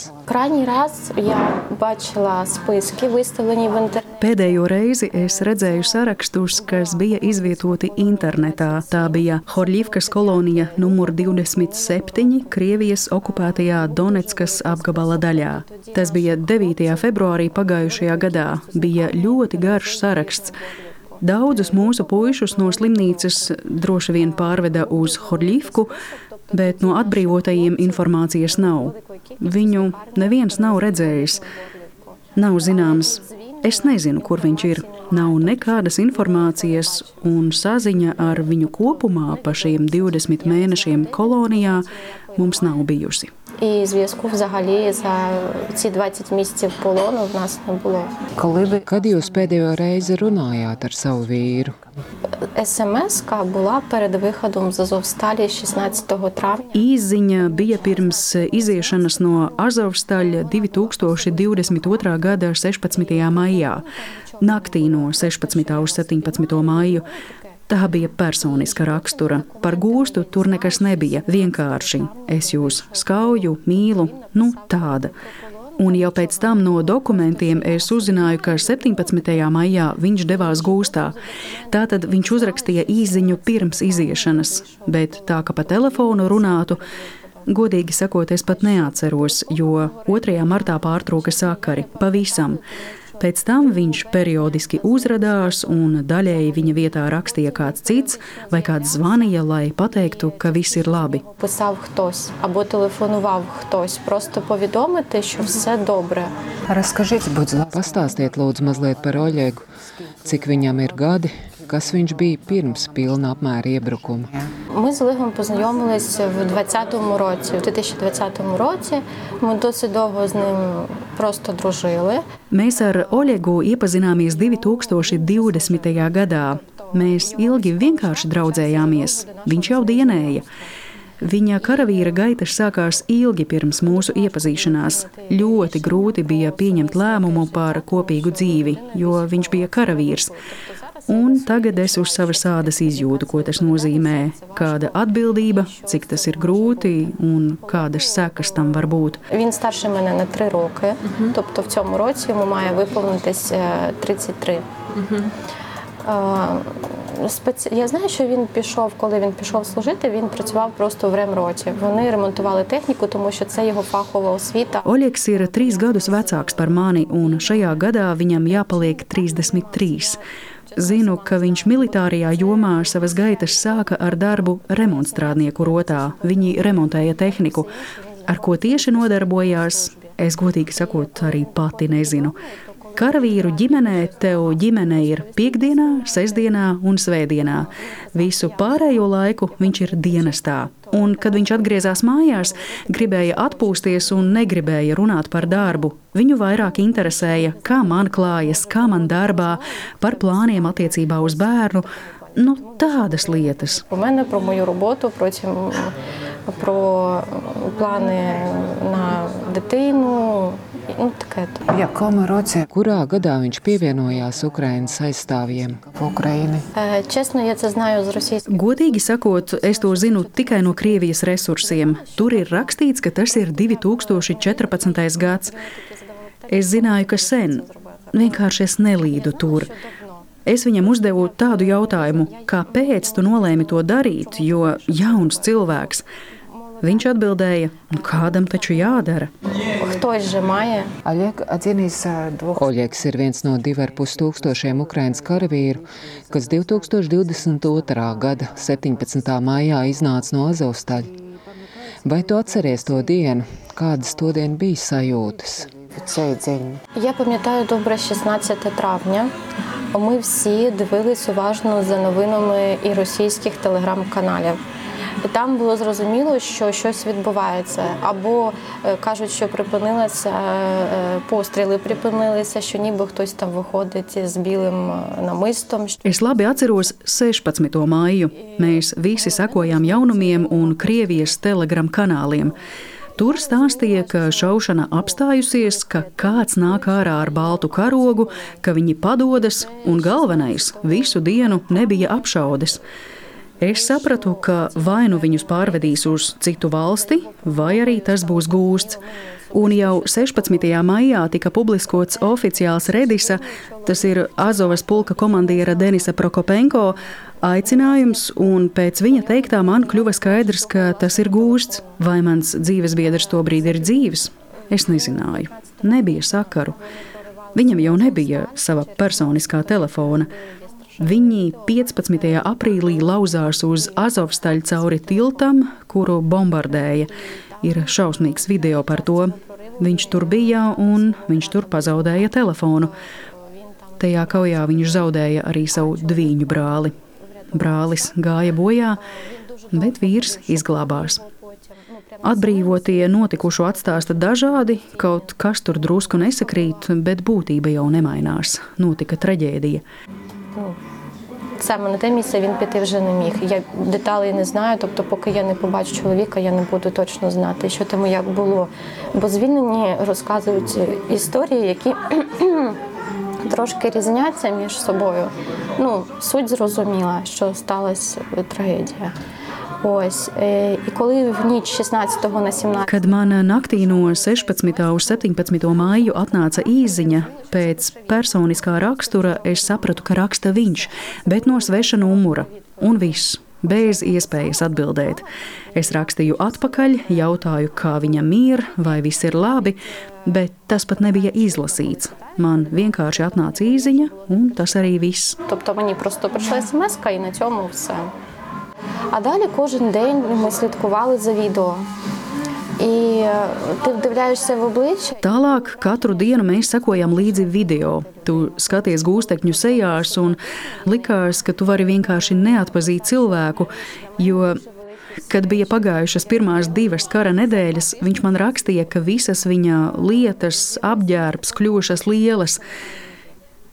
Pēdējo reizi es redzēju sarakstus, kas bija izvietoti internetā. Tā bija Horļivkas kolonija numur 27 Krievijas okupētajā Donetskas apgabala daļā. Tas bija 9. februārī pagājušajā gadā. Bija ļoti garš saraksts. Daudzus mūsu puišus no slimnīcas droši vien pārveda uz Horļīvku, bet no atbrīvotajiem informācijas nav. Viņu neviens nav redzējis. Nav zināms, Es nezinu, kur viņš ir. Nav nekādas informācijas, un saziņa ar viņu kopumā pa šiem 20 mēnešiem kolonijā mums nav bijusi І зв'язку взагалі за ці 20 місяців полону в нас не було. Kad jūs pēdējo reizi runājāt ar savu vīru? СМС була перед виходом з Азовсталі 16 травня. Īziņa bija pirms iziešanas no Azovstaļa 2022. gada 16. maijā, naktī no 16. uz 17. maiju. Tā bija personiska rakstura. Par gūstu tur nekas nebija. Vienkārši es jūs skauju, mīlu, nu tāda. Un jau pēc tam no dokumentiem es uzzināju, ka 17. maijā viņš devās gūstā. Tātad viņš uzrakstīja īsiņu pirms iziešanas, bet tā kā pa telefonu runātu, Godīgi sakot, es pat neatceros, jo 2. martā pārtrūka sakari pavisam. Pēc tam viņš periodiski uzrādījās, un daļēji viņa vietā rakstīja kāds cits, vai kāds zvanīja, lai pateiktu, ka viss ir labi. Pastāstiet, lūdzu, mazliet par Oļegu, cik viņam ir gadi? kas viņš bija pirms pilna apmēra iebrukuma. Ми з Олегом познайомилися в 2020 році. У 2020 році ми досить довго з ним просто дружили. Mēs ar Oļegu iepazināmies 2020. gadā. Mēs ilgi vienkārši draudzējāmies. Viņš jau dienēja. Viņa karavīra gaitas sākās ilgi pirms mūsu iepazīšanās. Ļoti grūti bija pieņemt lēmumu par kopīgu dzīvi, jo viņš bija karavīrs. Un tagad es uz savas ādas izjūtu, ko tas nozīmē, kāda atbildība, cik tas ir grūti un kādas sekas tam var būt. Він старший мене на три роки, тобто в цьому році йому має виповнитись е, 33. Е, спеці- Я знаю, що він пішов, коли він пішов служити, він працював просто в ремроті. Вони ремонтували техніку, тому що це його фахова освіта. Oļegs ir trīs gadus vecāks par mani, un šajā gadā viņam jāpaliek 33. Zinu, ka viņš militārajā jomā savas gaitas sāka ar darbu remontstrādnieku rotā. Viņi remontēja tehniku. Ar ko tieši nodarbojās, es godīgi sakot, arī pati nezinu. Karavīru ģimenē tev ģimene ir piekdienā, sestdienā un svētdienā. Visu pārējo laiku viņš ir dienestā. Un, kad viņš atgriezās mājās, gribēja atpūsties un negribēja runāt par darbu. Viņu vairāk interesēja, kā man klājas, kā man darbā, par plāniem attiecībā uz bērnu. Nu, tādas lietas. Mēne par moju robotu, protams, par plāniem na detaļu. Nu, Jā, Kurā gadā viņš pievienojās Ukraiņas aizstāvjiem? Ukraini. Godīgi sakot, es to zinu tikai no Krievijas resursiem. Tur ir rakstīts, ka tas ir 2014. gads. Es zināju, ka sen, vienkārši es nelīdu tur. Es viņam uzdevu tādu jautājumu, kāpēc tu nolēmi to darīt, jo jauns cilvēks ir Viņš atbildēja, nu kādam taču jādara. Хтось же має. Oļegs ir viens no divi ar pus tūkstošiem Ukraiņas karavīru, kas 2022. gada 17. maijā iznāca no Azovstaļa. Vai tu atceries to dienu, kādas to dienu bija sajūtas? Я пам'ятаю добре 16 травня. Ми всі дивились уважно за новинами і російських телеграм-каналів. І там було зрозуміло, що щось відбувається. Або е, кажуть, що припинилися е, постріли, припинилися, що ніби хтось там виходить з білим е, намистом. Es labi atceros 16. māju. Mēs visi sekojām jaunumiem un Krievijas telegram kanāliem. Tur stāstīja, ka šaušana apstājusies, ka kāds nāk ārā ar baltu karogu, ka viņi padodas, un galvenais - visu dienu nebija apšaudes. Es sapratu, ka vai nu viņus pārvedīs uz citu valsti, vai arī tas būs gūsts. Un jau 16. maijā tika publiskots oficiāls Redisa, tas ir Azovas pulka komandiera Denisa Prokopenko, aicinājums, un pēc viņa teiktā man kļuva skaidrs, ka tas ir gūsts. Vai mans dzīvesbiedrs tobrīd ir dzīves? Es nezināju, nebija sakaru. Viņam jau nebija sava personiskā telefona. Viņi 15. aprīlī lauzās uz Azovstaļu cauri tiltam, kuru bombardēja. Ir šausmīgs video par to. Viņš tur bija un viņš tur pazaudēja telefonu. Tajā kaujā viņš zaudēja arī savu dviņu brāli. Brālis gāja bojā, bet vīrs izglābās. Atbrīvotie notikušo atstāsta dažādi, kaut kas tur drusku nesakrīt, bet būtība jau nemainās. Notika traģēdija. Саме на те місце він піти вже не міг. Я деталей не знаю, тобто, поки я не побачу чоловіка, я не буду точно знати, що там як було. Бо звільнені розказують історії, які трошки різняться між собою. Ну, суть зрозуміла, що сталася трагедія. Ось, і коли в ніч 16 на 17. Kad man naktī no 16. uz 17. māju atnāca īziņa pēc personiskā rakstura, es sapratu, ka raksta viņš, bet no sveša numura. Un viss. Bez iespējas atbildēt. Es rakstīju atpakaļ, jautāju, kā viņam ir, vai viss ir labi, bet tas pat nebija izlasīts. Man vienkārši atnāca īziņa, un tas arī viss. Тобто мені просто прийшла смс і на цьому все. А далі кожен день ми слідкували за відео. І ти вдивляєшся в обличчя. Tālāk katru dienu mēs sekojam līdzi video. Tu skaties gūstekņu sejās un likās, ka tu vari vienkārši neatpazīt cilvēku, jo Kad bija pagājušas pirmās divas kara nedēļas, viņš man rakstīja, ka visas viņa lietas, apģērbs kļuvušas lielas.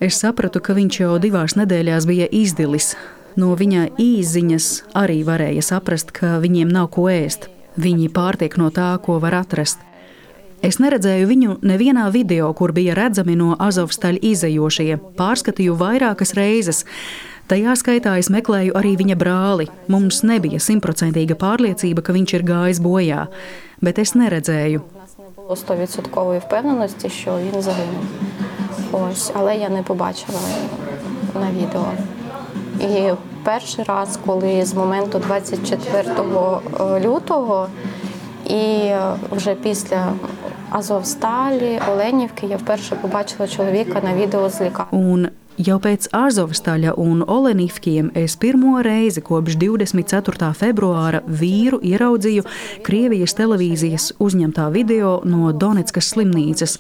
Es sapratu, ka viņš jau divās nedēļās bija izdilis. No viņa īziņas arī varēja saprast, ka viņiem nav ko ēst. Viņi pārtiek no tā, ko var atrast. Es neredzēju viņu nevienā video, kur bija redzami no Azovstaļa izējošie. Pārskatīju vairākas reizes. Tajā skaitā es meklēju arī viņa brāli. Mums nebija simtprocentīga pārliecība, ka viņš ir gājis bojā, bet es neredzēju. Було 100% впевненості, що він загинув. Ось, але я не побачила на відео. І перший раз, коли з моменту 24 лютого і вже після Азовсталі, Оленівки, я вперше побачила чоловіка на відео з лікарні. Jau pēc Azovstaļa un Olenivkiem es pirmo reizi kopš 24. februāra vīru ieraudzīju Krievijas televīzijas uzņemtā video no Donetskas slimnīcas.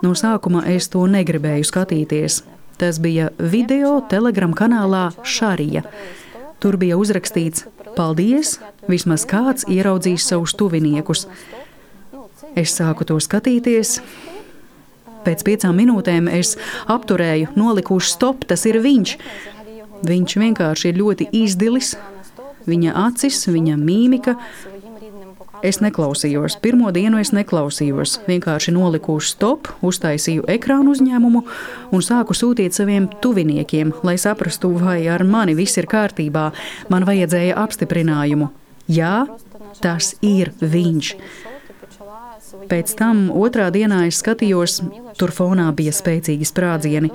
No sākuma es to negribēju skatīties. Tas bija video telegram kanālā Šarija. Tur bija uzrakstīts: Paldies! Vismaz kāds ieraudzīs savus tuviniekus. Es sāku to skatīties, Pēc piecām minūtēm es apturēju, noliku uz stop, tas ir viņš. Viņš vienkārši ir ļoti izdilis, viņa acis, viņa mīmika. Es neklausījos. Pirmo dienu es neklausījos. Vienkārši noliku uz stop, uztaisīju ekrānu uzņēmumu un sāku sūtīt saviem tuviniekiem, lai saprastu, vai ar mani viss ir kārtībā. Man vajadzēja apstiprinājumu. Jā, tas ir viņš. Pēc tam otrā dienā es skatījos, tur fonā bija spēcīgi sprādzieni.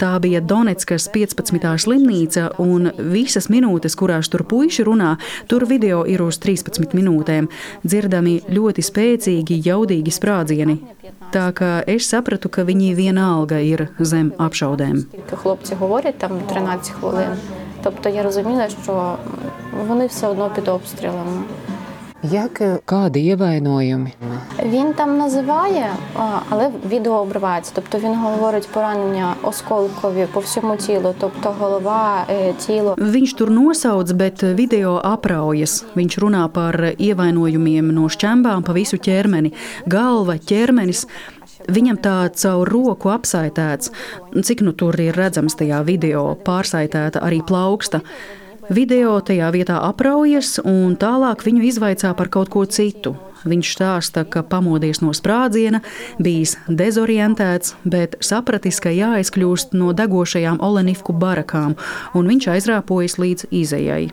Tā bija Donetskas 15. slimnīca, un visas minūtes, kurās tur puiši runā, tur video ir uz 13 minūtēm, dzirdami ļoti spēcīgi, jaudīgi sprādzieni. Tā kā es sapratu, ka viņi vienalga ir zem apšaudēm. Хлопці говорять там 13 хвилин. Тобто я розуміла, що вони все одно під обстрілами. Як kādi ievainojumi? Він там називає, але відео обривається. Тобто він говорить поранення осколкові по всьому тілу, тобто голова, тіло. Viņš tur nosauc, bet video apraujas. Viņš runā par ievainojumiem no šķembām pa visu ķermeni. Galva, ķermenis. Viņam tā caur roku apsaitēts, cik nu tur ir redzams tajā video, pārsaitēta arī plauksta. Video tajā vietā apraujas, un tālāk viņu izvaicā par kaut ko citu. Viņš stāsta, ka pamodies no sprādziena, bijis dezorientēts, bet sapratis, ka jāizkļūst no degošajām Olenivku barakām, un viņš aizrāpojas līdz izējai.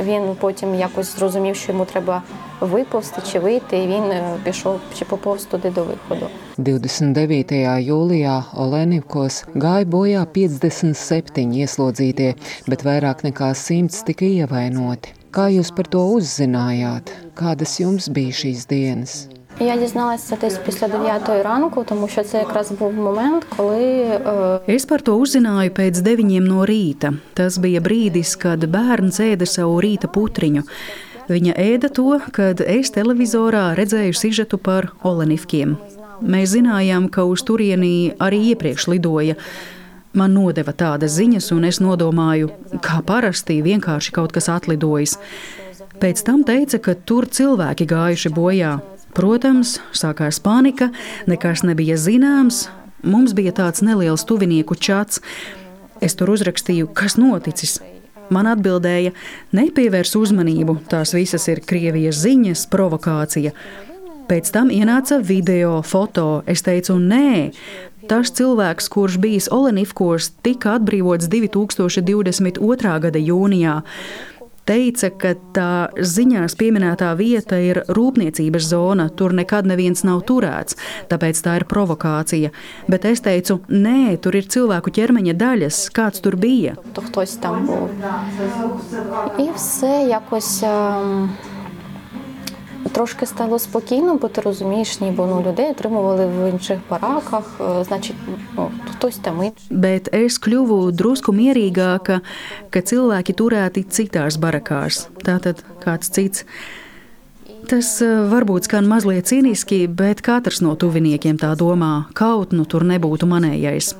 Він потім якось зрозумів, що йому треба виповзти чи вийти, і він пішов чи поповз туди до виходу. 29. jūlijā Olenivkos gāja bojā 57 ieslodzītie, bet vairāk nekā 100 tika ievainoti. Kā jūs par to uzzinājāt? Kādas jums bija šīs dienas? Я дізналася десь після 9 ранку, тому що це якраз був момент, коли. Es par to uzzināju pēc 9 no rīta. Tas bija brīdis, kad bērns ēda savu rīta putriņu. Viņa ēda to, kad es televizorā redzēju sižetu par Olenivkiem. Mēs zinājām, ka uz turieni arī iepriekš lidoja. Man nodeva tādas ziņas, un es nodomāju, kā parasti vienkārši kaut kas atlidojis. Pēc tam teica, ka tur cilvēki gājuši bojā. Protams, sākās panika, nekas nebija zināms. Mums bija tāds neliels tuvinieku čats. Es tur uzrakstīju, kas noticis. Man atbildēja, nepievērs uzmanību, tās visas ir Krievijas ziņas, provokācija. Pēc tam ienāca video, foto. Es teicu, nē, tas cilvēks, kurš bijis Olenivkos, tika atbrīvots 2022. gada jūnijā teica, ka tā ziņās pieminētā vieta ir rūpniecības zona, tur nekad neviens nav turēts, tāpēc tā ir provokācija. Bet es teicu, nē, tur ir cilvēku ķermeņa daļas, kāds tur bija. Tur tas tam bija Трошки стало спокійно, бо ти розумієш, ніби ну, людей отримували в інших бараках, е, значить, ну, хтось там інший. Bet es kļuvu drusku mierīgāka, ka cilvēki turēti citās barakās. Tātad kāds cits. Tas eh, varbūt skan mazliet cīniski, bet katrs no tuviniekiem tā domā, kaut nu tur nebūtu manējais.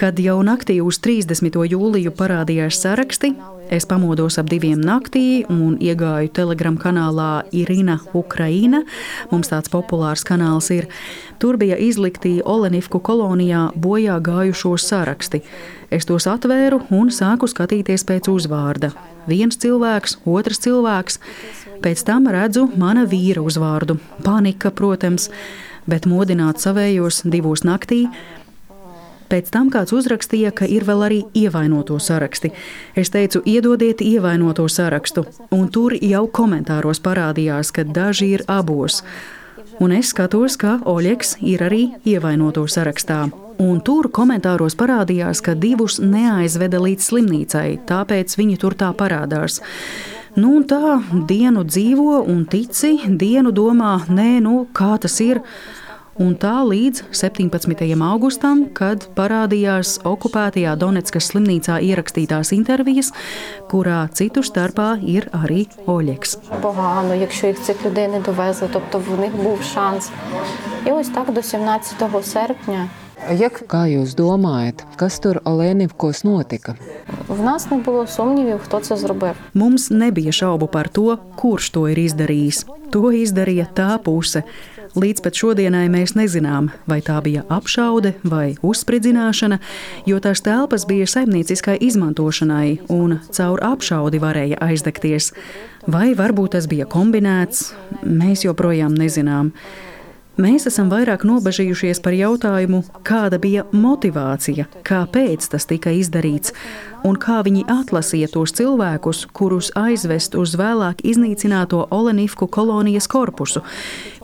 Kad jau naktī uz 30. jūliju parādījās saraksti, es pamodos ap diviem naktī un iegāju telegram kanālā Irina Ukraina. Mums tāds populārs kanāls ir. Tur bija izlikti Olenivku kolonijā bojā gājušo saraksti. Es tos atvēru un sāku skatīties pēc uzvārda. Viens cilvēks, otrs cilvēks. Pēc tam redzu mana vīra uzvārdu. Panika, protams, bet modināt savējos divos naktī. Pēc tam kāds uzrakstīja, ka ir vēl arī ievainoto saraksti. Es teicu, iedodiet ievainoto sarakstu, un tur jau komentāros parādījās, ka daži ir abos. Un es skatos, ka Oļegs ir arī ievainoto sarakstā. Un tur komentāros parādījās, ka divus neaizveda līdz slimnīcai, tāpēc viņi tur tā parādās. Nu, tā dienu dzīvo un tici, dienu domā, nē, nu, kā tas ir Un tā līdz 17. augustam, kad parādījās okupētajā Donetskas slimnīcā ierakstītās intervijas, kurā citu starpā ir arī Oļegs. Погано, якщо їх цих людей не довезли, тобто в них був шанс. І ось так до 17 серпня Jak, kā jūs domājat, kas tur Olēnivkos notika? в нас не було сумнівів, хто це зробив. Mums nebija šaubu par to, kurš to ir izdarījis. To izdarīja tā puse. Līdz pat šodienai mēs nezinām, vai tā bija apšaude vai uzspridzināšana, jo tās telpas bija saimnieciskai izmantošanai, un caur apšaudi varēja aizdegties. Vai varbūt tas bija kombinēts, mēs joprojām nezinām. Mēs esam vairāk nobežījušies par jautājumu, kāda bija motivācija, kāpēc tas tika izdarīts, un kā viņi atlasīja tos cilvēkus, kurus aizvest uz vēlāk iznīcināto Olenivku kolonijas korpusu,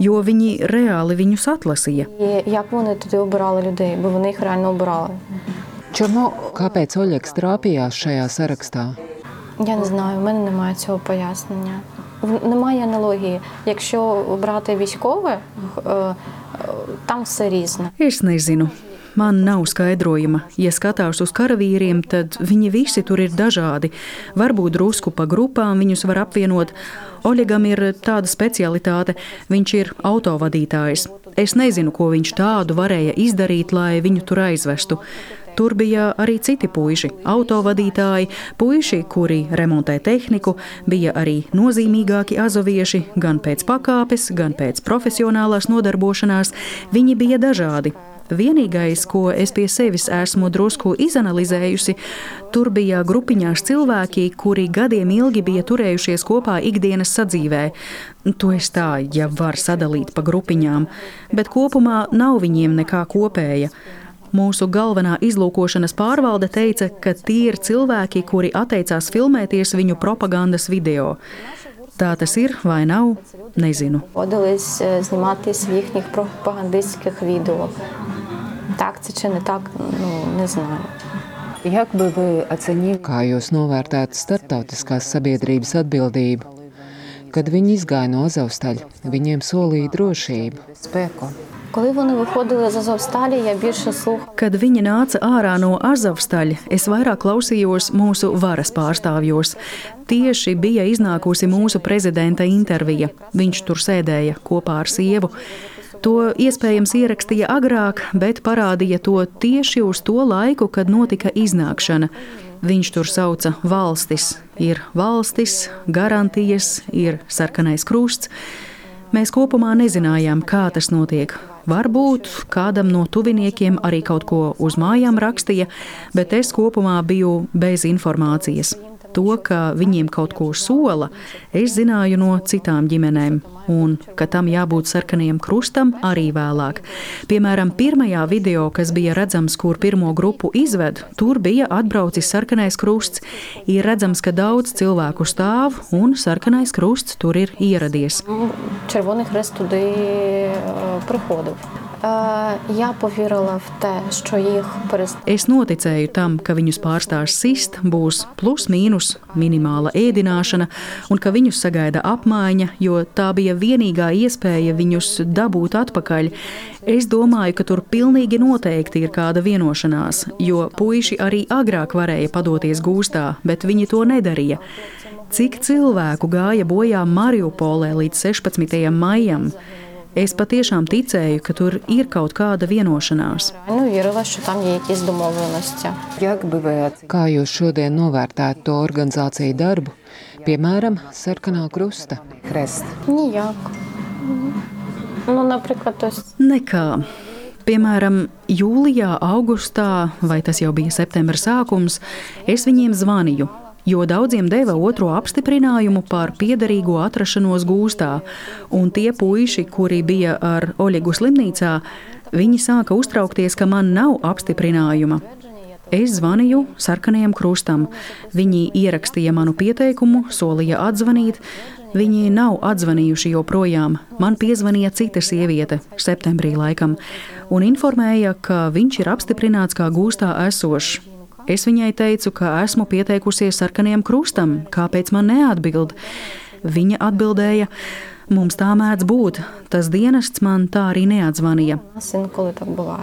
jo viņi reāli viņus atlasīja. І як вони туди обирали людей, бо вони їх реально обирали. Čurno, kāpēc Oļegs trāpījās šajā sarakstā? Я не знаю, в мене немає цього пояснення. В- Немає аналогії. Якщо брати військове, е, е, там все різне. Es nezinu. Man nav skaidrojuma. Ja skatās uz karavīriem, tad viņi visi tur ir dažādi. Varbūt drusku pa grupām viņus var apvienot. Oļegam ir tāda specialitāte, viņš ir autovadītājs. Es nezinu, ko viņš tādu varēja izdarīt, lai viņu tur aizvestu. Tur bija arī citi puiši, autovadītāji, puiši, kuri remontē tehniku, bija arī nozīmīgāki azovieši, gan pēc pakāpes, gan pēc profesionālās nodarbošanās. Viņi bija dažādi. Vienīgais, ko es pie sevis esmu drusku izanalizējusi, tur bija grupiņās cilvēki, kuri gadiem ilgi bija turējušies kopā ikdienas sadzīvē. To es tā, ja var sadalīt pa grupiņām, bet kopumā nav viņiem nekā kopēja Mūsu galvenā izlūkošanas pārvalde teica, ka tie ir cilvēki, kuri atteicās filmēties viņu propagandas video. Tā tas ir vai nav, nezinu. Водились е, зніматись в їхніх пропагандистських відео. Так це чи не так, ну не знаю. Jak by вы оценили? Kā jūs novērtētu starptautiskās sabiedrības atbildību? Kad viņi izgāja no Azovstaļa, viņiem solīja drošību, spēku. Коли вони виходили з Азовсталі, я більше слухала. Kad viņi nāca ārā no Azovstaļa, es vairāk klausījos mūsu varas pārstāvjos. Tieši bija iznākusi mūsu prezidenta intervija. Viņš tur sēdēja kopā ar sievu. To iespējams ierakstīja agrāk, bet parādīja to tieši uz to laiku, kad notika iznākšana. Viņš tur sauca valstis. Ir valstis, garantijas, ir sarkanais krusts. Mēs kopumā nezinājām, kā tas notiek. Varbūt kādam no tuviniekiem arī kaut ko uz mājām rakstīja, bet es kopumā biju bez informācijas. To, ka viņiem kaut ko sola, es zināju no citām ģimenēm, un ka tam jābūt sarkanajam krustam arī vēlāk. Piemēram, pirmajā video, kas bija redzams, kur pirmo grupu izved, tur bija atbraucis sarkanais krusts. Ir redzams, ka daudz cilvēku stāv, un sarkanais krusts tur ir ieradies. Червоний хрест туди приходив. Jā, pavirala v te, šo jih pārstāv. Es noticēju tam, ka viņus pārstās sist, būs plus mīnus minimāla ēdināšana un ka viņus sagaida apmaiņa, jo tā bija vienīgā iespēja viņus dabūt atpakaļ. Es domāju, ka tur pilnīgi noteikti ir kāda vienošanās, jo puiši arī agrāk varēja padoties gūstā, bet viņi to nedarīja. Cik cilvēku gāja bojā Mariupolē līdz 16. maijam? Es patiešām ticēju, ka tur ir kaut kāda vienošanās. Kā jūs šodien novērtējat to organizāciju darbu? Piemēram, sarkanā krusta. Nekā. Piemēram, jūlijā, augustā, vai tas jau bija septembra sākums, es viņiem zvanīju, jo daudziem deva otro apstiprinājumu par piederīgo atrašanos gūstā, un tie puiši, kuri bija ar Oļegu slimnīcā, viņi sāka uztraukties, ka man nav apstiprinājuma. Es zvanīju sarkanajam krustam. Viņi ierakstīja manu pieteikumu, solīja atzvanīt. Viņi nav atzvanījuši joprojām. Man piezvanīja cita sieviete, septembrī laikam, un informēja, ka viņš ir apstiprināts kā gūstā esošs. Es viņai teicu, ka esmu pieteikusies sarkaniem krustam, kāpēc man neatbild. Viņa atbildēja, mums tā mēdz būt. Tas dienests man tā arī neatzvanīja. Es zinu, kur tā bija.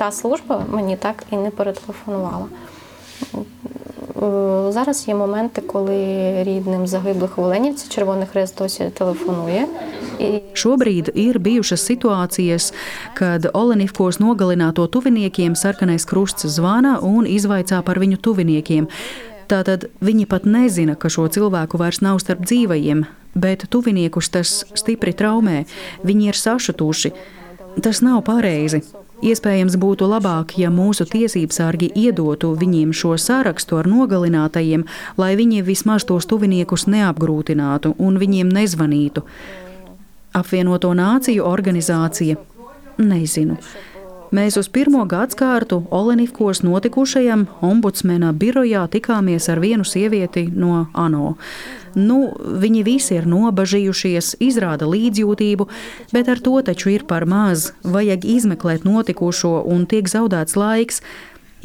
Tā slūžba man tā arī neparatelefonēja. Зараз є моменти, коли рідним загиблих в Оленівці Червоний Хрест досі телефонує. І Šobrīd ir bijušas situācijas, kad Olenivkos nogalināto tuviniekiem sarkanais krusts zvana un izvaicā par viņu tuviniekiem. Tātad viņi pat nezina, ka šo cilvēku vairs nav starp dzīvajiem, bet tuviniekus tas stipri traumē. Viņi ir sašutuši. Tas nav pareizi. Iespējams, būtu labāk, ja mūsu tiesībsargi iedotu viņiem šo sarakstu ar nogalinātajiem, lai viņi vismaz tos tuviniekus neapgrūtinātu un viņiem nezvanītu. Apvienoto nāciju organizācija nezinu. Mēs uz pirmo gadsimtu Olenivkos notikušajam ombudsmena birojā tikāmies ar vienu sievieti no ANO. Nu, viņi visi ir nobažījušies, izrāda līdzjūtību, bet ar to taču ir par maz. Vajag izmeklēt notikušo un tiek zaudēts laiks.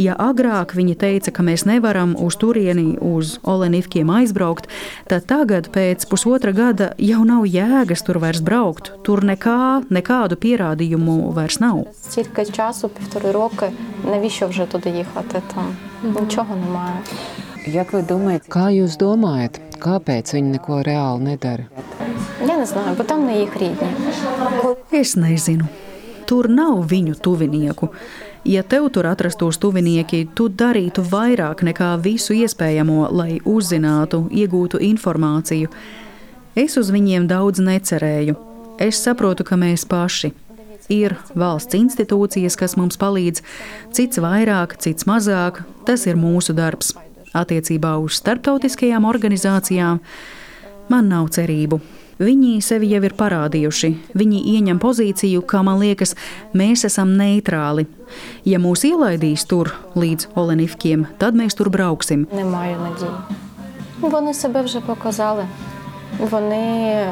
Ja agrāk viņi teica, ka mēs nevaram uz turieni, uz Olenivkiem aizbraukt, tad tagad, pēc pusotra gada, jau nav jēgas tur vairs braukt. Tur nekā, nekādu pierādījumu vairs nav. стільки часу, півтори роки, навіщо вже туди їхати? Там нічого немає. Як вы думаете? Kā jūs domājat, kāpēc viņi neko reāli nedara? Я не знаю, бо там не їх рідні. Es nezinu. Tur nav viņu tuvinieku. Ja tev tur atrastos tuvinieki, tu darītu vairāk nekā visu iespējamo, lai uzzinātu, iegūtu informāciju. Es uz viņiem daudz necerēju. Es saprotu, ka mēs paši. Ir valsts institūcijas, kas mums palīdz, cits vairāk, cits mazāk. Tas ir mūsu darbs. Attiecībā uz starptautiskajām organizācijām man nav cerību. Viņi sevi jau ir parādījuši. Viņi ieņem pozīciju, kā man liekas, mēs esam neitrāli. Ja mūs ielaidīs tur līdz Olenivkiem, tad mēs tur brauksim. Не надії. Вони себе вже показали. Вони,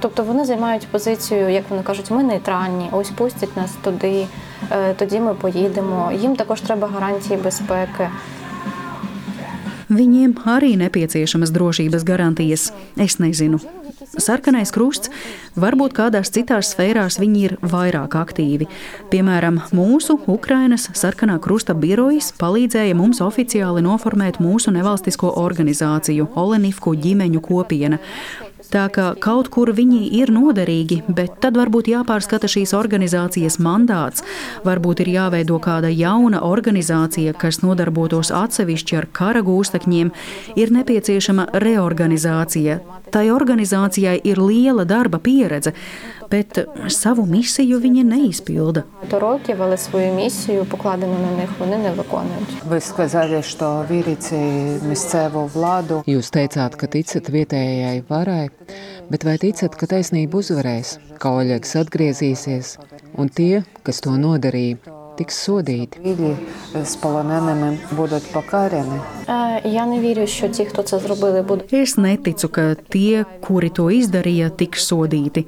тобто вони займають позицію, як вони кажуть, ми нейтральні, ось пустять нас туди, е, тоді ми поїдемо. Їм також треба гарантії безпеки. Viņiem arī nepieciešamas drošības garantijas. Es nezinu. Sarkanais krusts varbūt kādās citās sfērās viņi ir vairāk aktīvi. Piemēram, mūsu Ukrainas sarkanā krusta birojas palīdzēja mums oficiāli noformēt mūsu nevalstisko organizāciju Olenivku ģimeņu kopiena. Tā kā kaut kur viņi ir noderīgi, bet tad varbūt jāpārskata šīs organizācijas mandāts. Varbūt ir jāveido kāda jauna organizācija, kas nodarbotos atsevišķi ar kara gūstekņiem. Ir nepieciešama reorganizācija. Tai organizācijai ir liela darba pieredze bet savu misiju viņi neizpilda. Років, але свою місію, покладену на них, вони не виконують. Вы сказали, что верите в місцеву владу. Jūs teicāt, ka ticat vietējai varai, bet vai ticat, ka taisnība uzvarēs, ka Oļegs atgriezīsies un tie, kas to nodarīja, tiks sodīti? Вілі з полоненими будуть покарані. Е, Я не вірю, що ті, хто це зробили, будуть. Es neticu, ka tie, kuri to izdarīja, tiks sodīti.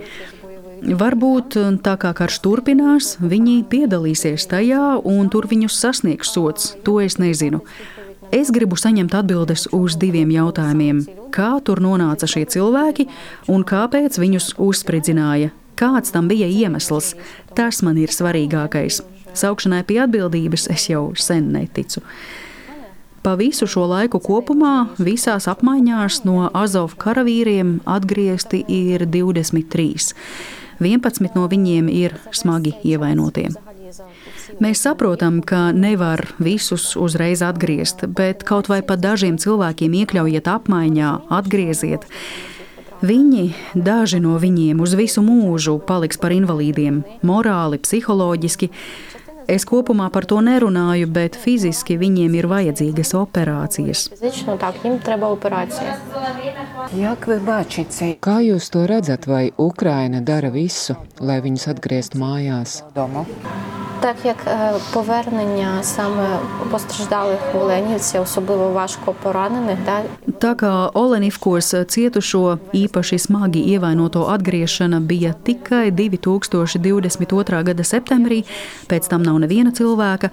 Varbūt tā kā karš turpinās, viņi piedalīsies tajā un tur viņus sasniegs sots. To es nezinu. Es gribu saņemt atbildes uz diviem jautājumiem. Kā tur nonāca šie cilvēki un kāpēc viņus uzspridzināja? Kāds tam bija iemesls? Tas man ir svarīgākais. Saukšanai pie atbildības es jau sen neticu. Pa visu šo laiku kopumā visās apmaiņās no Azov karavīriem atgriezti ir 23. 11 no viņiem ir smagi ievainotie. Mēs saprotam, ka nevar visus uzreiz atgriezt, bet kaut vai pat dažiem cilvēkiem iekļaujiet apmaiņā, atgrieziet. Viņi, daži no viņiem, uz visu mūžu paliks par invalīdiem, morāli, psiholoģiski. Es kopumā par to nerunāju, bet fiziski viņiem ir vajadzīgas operācijas. Kā jūs to redzat, vai Ukraina dara visu, lai viņus atgrieztu mājās? Domu. Так як е, повернення саме постраждалих оленівців, особливо важко поранених, да, Tā kā Olenivkos cietušo īpaši smagi ievainoto atgriešana bija tikai 2022. gada septembrī, pēc tam nav neviena cilvēka,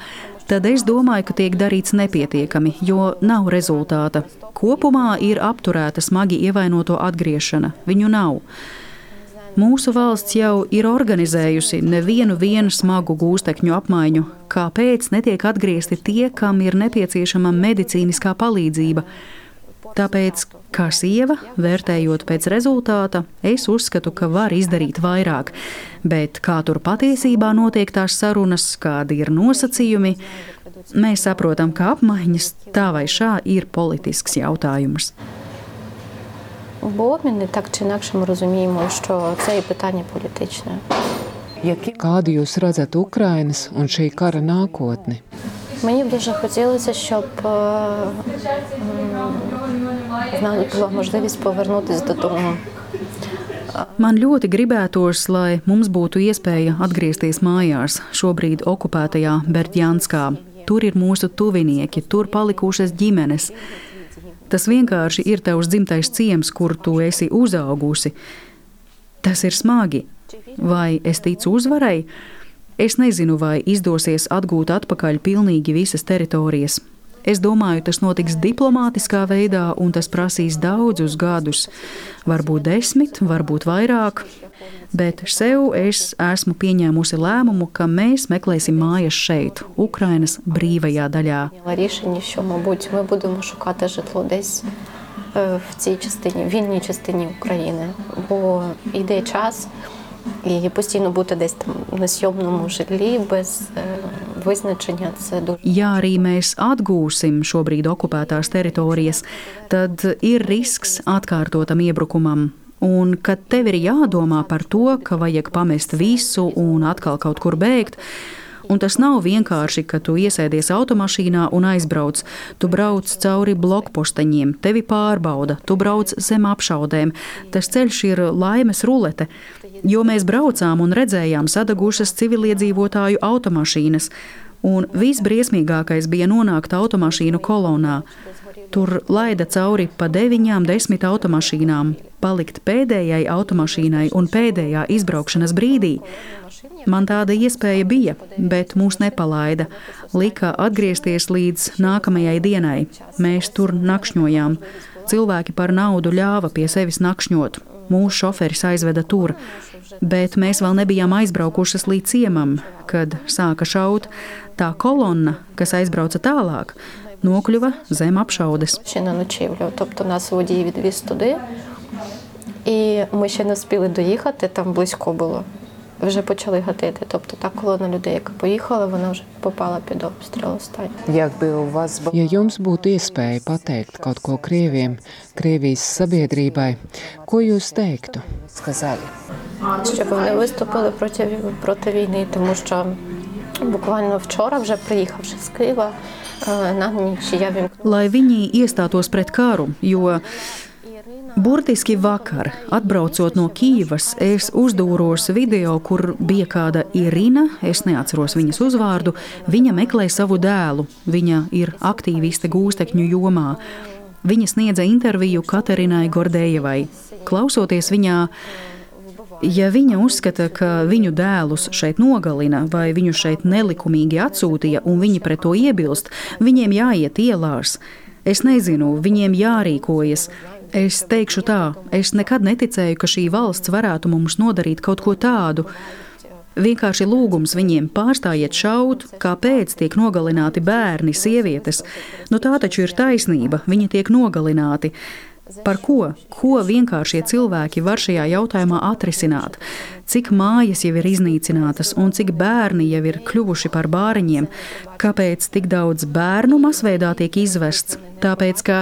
tad es domāju, ka tiek darīts nepietiekami, jo nav rezultāta. Kopumā ir apturēta smagi ievainoto atgriešana. Viņu nav. Mūsu valsts jau ir organizējusi nevienu smagu gūstekņu apmaiņu. Kāpēc netiek atgriezti tie, kam ir nepieciešama medicīniskā palīdzība? Tāpēc, kā sieva, vērtējot pēc rezultāta, es uzskatu, ka var izdarīt vairāk. Bet kā tur patiesībā notiek tās sarunas, kādi ir nosacījumi, mēs saprotam, ka apmaiņas tā vai šā ir politisks jautājums бо обміни так чи інакше ми розуміємо, що це є питання політичне. Kādu jūs redzat Ukrainas un šī kara nākotni? Мені б дуже хотілося, щоб е, м, в нас була можливість повернутися додому. Man ļoti gribētos, lai mums būtu iespēja atgriezties mājās, šobrīd okupētajā Berģānskā. Tur ir mūsu tuvinieki, tur palikušas ģimenes. Tas vienkārši ir tavs dzimtais ciems, kur tu esi uzaugusi. Tas ir smagi. Vai es ticu uzvarai? Es nezinu, vai izdosies atgūt atpakaļ pilnīgi visas teritorijas. Es domāju, tas notiks diplomātiskā veidā, un tas prasīs daudzus gadus, varbūt desmit, varbūt vairāk. Bet sev es esmu pieņēmusi lēmumu, ka mēs meklēsim mājas šeit, Ukrainas brīvajā daļā. Прийняла рішення, що, мабуть, ми будемо шукати житло десь е, в цій частині, вільній частині України, бо йде час. І постійно бути десь там на сйомному житлі без е, визначення це дуже Ja arī mēs atgūsim šobrīd okupētās teritorijas, tad ir risks atkārtotam iebrukumam. Un kad tev ir jādomā par to, ka vajag pamest visu un atkal kaut kur bēgt, Un tas nav vienkārši, ka tu iesēdies automašīnā un aizbrauc. Tu brauc cauri blokposteņiem, tevi pārbauda, tu brauc zem apšaudēm. Tas ceļš ir laimes rulete. Jo mēs braucām un redzējām sadagušas civiliedzīvotāju automašīnas, un visbriesmīgākais bija nonākt automašīnu kolonā. Tur laida cauri pa deviņām, desmit automašīnām, palikt pēdējai automašīnai un pēdējā izbraukšanas brīdī. Man tāda iespēja bija, bet mūs nepalaida. Lika atgriezties līdz nākamajai dienai. Mēs tur nakšņojām. Cilvēki par naudu ļāva pie sevis nakšņot. Mūsu šoferis aizveda tur, bet mēs vēl nebijām aizbraukušas līdz ciemam, kad sāka šaut Tā kolonna, kas aizbrauca tālāk, nokļuva zem apšaudes. ще на ночівлю. Тобто нас водій відвіз туди. І ми ще не встигли доїхати, там близько було. Вже почали гатити. Тобто та колона людей, яка поїхала, вона вже попала під обстріл останній. Якби у вас būtu. Ja jums būtu iespēja pateikt kaut ko krieviem, Krievijas sabiedrībai, ko jūs teiktu? Сказали. Щоб вони виступили проти, проти війни, тому що буквально вчора, вже приїхавши з Києва, е, на ніч я вімкнула. Lai viņi iestātos pret karu, jo burtiski vakar, atbraucot no Kīivas, es uzdūros video, kur bija kāda Irina, es neatceros viņas uzvārdu. Viņa meklē savu dēlu, viņa ir aktīviste gūstekņu jomā. Viņa sniedza interviju Katerinai Gordējevai. Klausoties viņā, Ja viņa uzskata, ka viņu dēlus šeit nogalina vai viņu šeit nelikumīgi atsūtīja un viņi pret to iebilst, viņiem jāiet ielās. Es nezinu, viņiem jārīkojas. Es teikšu tā, es nekad neticēju, ka šī valsts varētu mums nodarīt kaut ko tādu. Vienkārši lūgums viņiem pārstājiet šaut, kāpēc tiek nogalināti bērni, sievietes. Nu, tā taču ir taisnība, viņi tiek nogalināti. Par ko? Ko vienkāršie cilvēki var šajā jautājumā atrisināt? Cik mājas jau ir iznīcinātas un cik bērni jau ir kļuvuši par bāriņiem? Kāpēc tik daudz bērnu masveidā tiek izvests? Tāpēc, ka,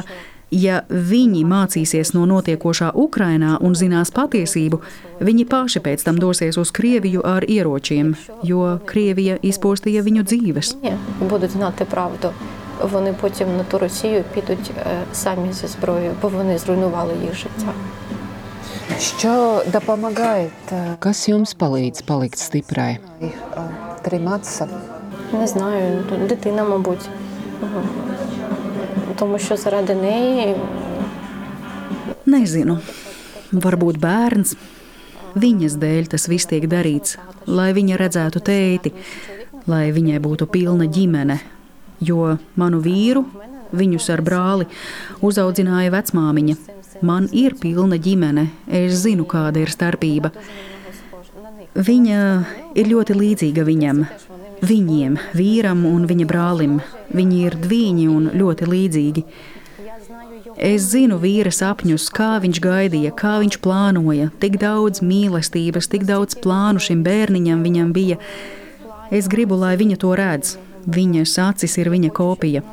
ja viņi mācīsies no notiekošā Ukrainā un zinās patiesību, viņi paši pēc tam dosies uz Krieviju ar ieročiem, jo Krievija izpostīja viņu dzīves. Ja, Вони потім на ту Росію підуть е, самі зі зброєю, бо вони зруйнували їх життя. Що допомагає? Kas jums palīdz palikt stiprai? Trimats. Не знаю, дитина, мабуть. Мгм. Тому що заради неї Nezinu, varbūt bērns. Viņas dēļ tas viss tiek darīts, lai viņa redzētu tēti, lai viņai būtu pilna ģimene. Jo manu vīru, viņus ar brāli, uzaudzināja vecmāmiņa. Man ir pilna ģimene, es zinu, kāda ir starpība. Viņa ir ļoti līdzīga viņam, viņiem, vīram un viņa brālim. Viņi ir divi un ļoti līdzīgi. Es zinu vīra sapņus, kā viņš gaidīja, kā viņš plānoja. Tik daudz mīlestības, tik daudz plānu šim bērniņam viņam bija. Es gribu, lai viņa to redz. Viņas acis ir viņa kopija.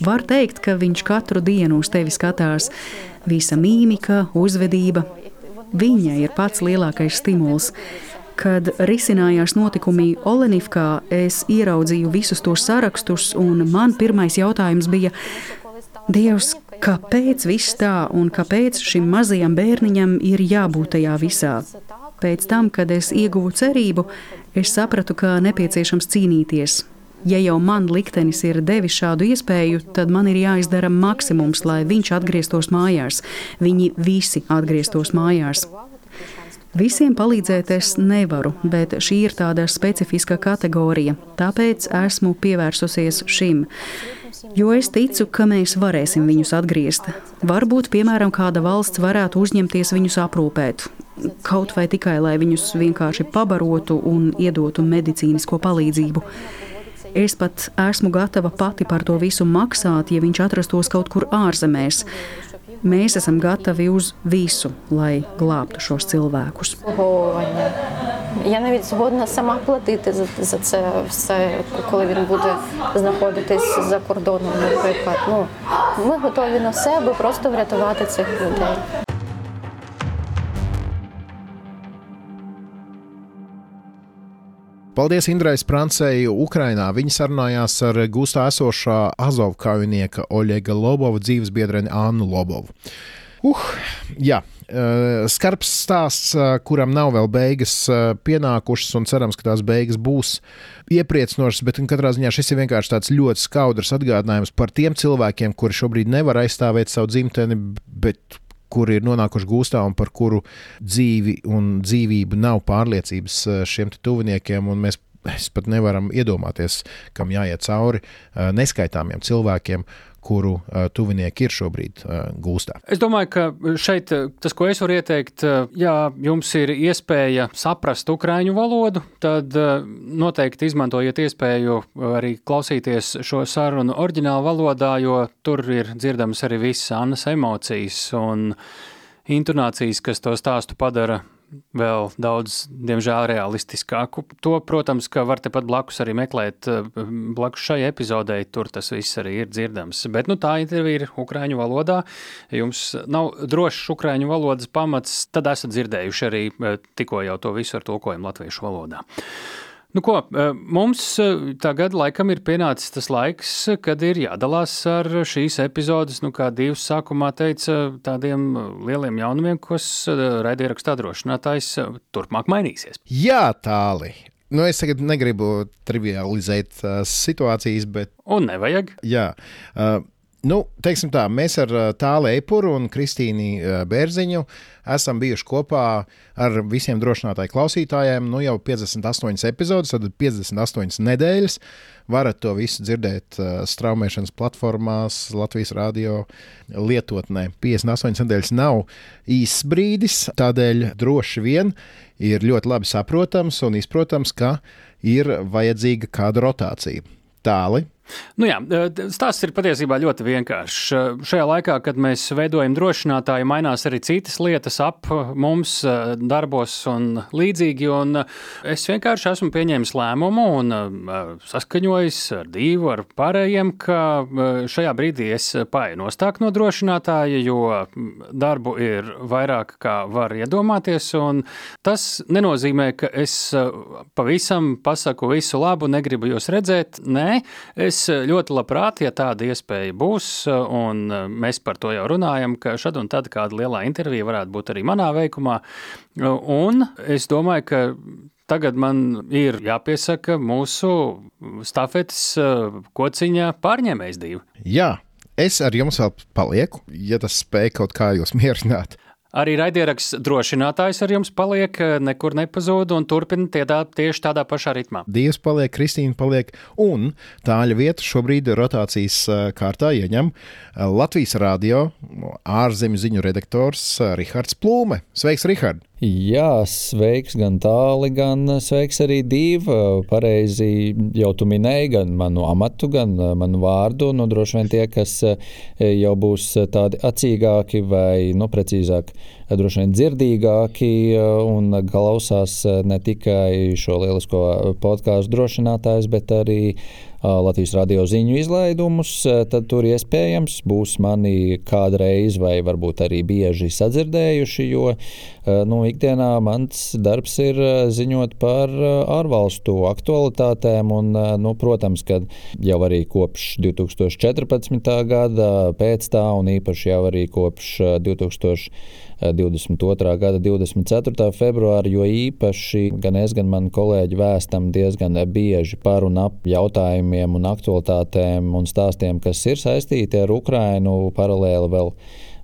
Var teikt, ka viņš katru dienu uz tevi skatās. Visa mīmika, uzvedība. Viņa ir pats lielākais stimuls. Kad risinājās notikumi Olenivkā, es ieraudzīju visus tos sarakstus, un man pirmais jautājums bija: Dievs, kāpēc viss tā, un kāpēc šim mazajam bērniņam ir jābūt tajā visā? Pēc tam, kad es ieguvu cerību, es sapratu, ka nepieciešams cīnīties. Ja jau man liktenis ir devis šādu iespēju, tad man ir jāizdara maksimums, lai viņš atgrieztos mājās. Viņi visi atgrieztos mājās. Visiem palīdzēt es nevaru, bet šī ir tāda specifiska kategorija, tāpēc esmu pievērsusies šim. Jo es ticu, ka mēs varēsim viņus atgriezt. Varbūt, piemēram, kāda valsts varētu uzņemties viņus aprūpēt. Kaut vai tikai, lai viņus vienkārši pabarotu un iedotu medicīnisko palīdzību. Es pat esmu gatava pati par to visu maksāt, ja viņš atrastos kaut kur ārzemēs. Mēs esam gatavi uz visu, lai glābtu šos cilvēkus. обслуговування. Я навіть згодна сама платити за, за це все, коли він буде знаходитись за кордоном, наприклад. Ну, ми готові на все, аби просто врятувати цих людей. Paldies Indrai Sprancei Ukrainā. Viņa sarunājās ar gūstā esošā Azov kaujinieka Oļega Lobova dzīvesbiedreni Annu Lobovu. Uh, jā, eh, skarbs stāsts, eh, kuram nav vēl beigas eh, pienākušas, un cerams, ka tās beigas būs iepriecinošas, bet katrā ziņā šis ir vienkārši tāds ļoti skaudrs atgādinājums par tiem cilvēkiem, kuri šobrīd nevar aizstāvēt savu dzimteni, bet kuri ir nonākuši gūstā un par kuru dzīvi un dzīvību nav pārliecības eh, šiem tuviniekiem. Mēs mēs pat nevaram iedomāties, kam jāiet cauri eh, neskaitāmiem cilvēkiem, kuru uh, tuvinieki ir šobrīd uh, gūstā. Es domāju, ka šeit tas, ko es varu ieteikt, ja jums ir iespēja saprast ukraiņu valodu, tad noteikti izmantojiet iespēju arī klausīties šo sarunu oriģinālu valodā, jo tur ir dzirdamas arī visas Annas emocijas. Un intonācijas, kas to stāstu padara vēl daudz, diemžēl, realistiskāku. To, protams, ka var tepat blakus arī meklēt, eh, blakus šai epizodei, tur tas viss arī ir dzirdams. Bet nu, tā intervija ir ukraiņu valodā. Jums nav drošs ukraiņu valodas pamats, tad esat dzirdējuši arī eh, tikko jau to visu ar tulkojumu latviešu valodā. Nu, ko, eh, mums eh, tagad laikam ir pienācis tas laiks, kad ir jādalās ar šīs epizodes, nu, kā divas sākumā teica, tādiem lieliem jaunumiem, kas eh, raidierakstā drošinātājs turpmāk mainīsies. Jā, tāli. Nu, es tagad negribu trivializēt uh, situācijas, bet. Un nevajag. Jā. Uh, Nu, teiksim tā, mēs ar Tālu Eipuru un Kristīnu Bērziņu esam bijuši kopā ar visiem drošinātāju klausītājiem. Nu, jau 58 epizodes, tad 58 nedēļas. Varat to visu dzirdēt straumēšanas platformās, Latvijas radio lietotnē. 58 nedēļas nav īsts brīdis, tādēļ droši vien ir ļoti labi saprotams un izprotams, ka ir vajadzīga kāda rotācija. Tāli Nu jā, stāsts ir patiesībā ļoti vienkāršs. Šajā laikā, kad mēs veidojam drošinātāju, mainās arī citas lietas ap mums, darbos un līdzīgi. Un es vienkārši esmu pieņēmis lēmumu un saskaņojis ar divu, ar pārējiem, ka šajā brīdī es paietu nostāk no drošinātāja, jo darbu ir vairāk kā var iedomāties. Tas nenozīmē, ka es pavisam pasaku visu labu, negribu jūs redzēt. Nē, es Es ļoti labprāt, ja tāda iespēja būs, un mēs par to jau runājam, ka šad un tad kāda lielā intervija varētu būt arī manā veikumā. Un es domāju, ka tagad man ir jāpiesaka mūsu stafetes kociņa pārņēmējs divi. Jā, es ar jums vēl palieku, ja tas spēj kaut kā jūs mierināt. Arī raidieraksts drošinātājs ar jums paliek, nekur nepazūd un turpina tie tā, tieši tādā pašā ritmā. Dievs paliek, Kristīna paliek, un tāļa vieta šobrīd rotācijas kārtā ieņem Latvijas radio ārzemju ziņu redaktors Rihards Plūme. Sveiks, Rihard! Jā, sveiks gan tāli, gan sveiks arī divi. Pareizi jau tu minēji gan manu amatu, gan manu vārdu. Nu, droši vien tie, kas jau būs tādi acīgāki vai, nu, precīzāk, droši vien dzirdīgāki un klausās ne tikai šo lielisko podkāstu drošinātājs, bet arī Latvijas radio ziņu izlaidumus, tad tur iespējams būs mani kādreiz vai varbūt arī bieži sadzirdējuši, jo nu, ikdienā mans darbs ir ziņot par ārvalstu aktualitātēm un, nu, protams, ka jau arī kopš 2014. gada pēc tā un īpaši jau arī kopš 2000. 22. gada 24. februāra, jo īpaši gan es, gan mani kolēģi vēstam diezgan bieži par un ap jautājumiem un aktualitātēm un stāstiem, kas ir saistīti ar Ukrainu paralēli vēl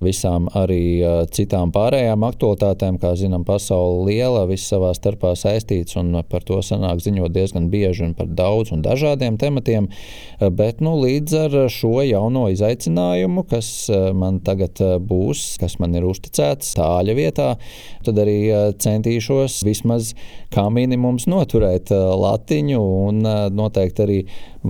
visām arī citām pārējām aktualitātēm. Kā zinām, pasaule liela, viss savā starpā saistīts, un par to sanāk ziņot diezgan bieži un par daudz un dažādiem tematiem. Bet nu, līdz ar šo jauno izaicinājumu, kas man tagad būs, kas man ir uzticēts tāļa vietā, tad arī centīšos vismaz kā minimums noturēt latiņu un noteikti arī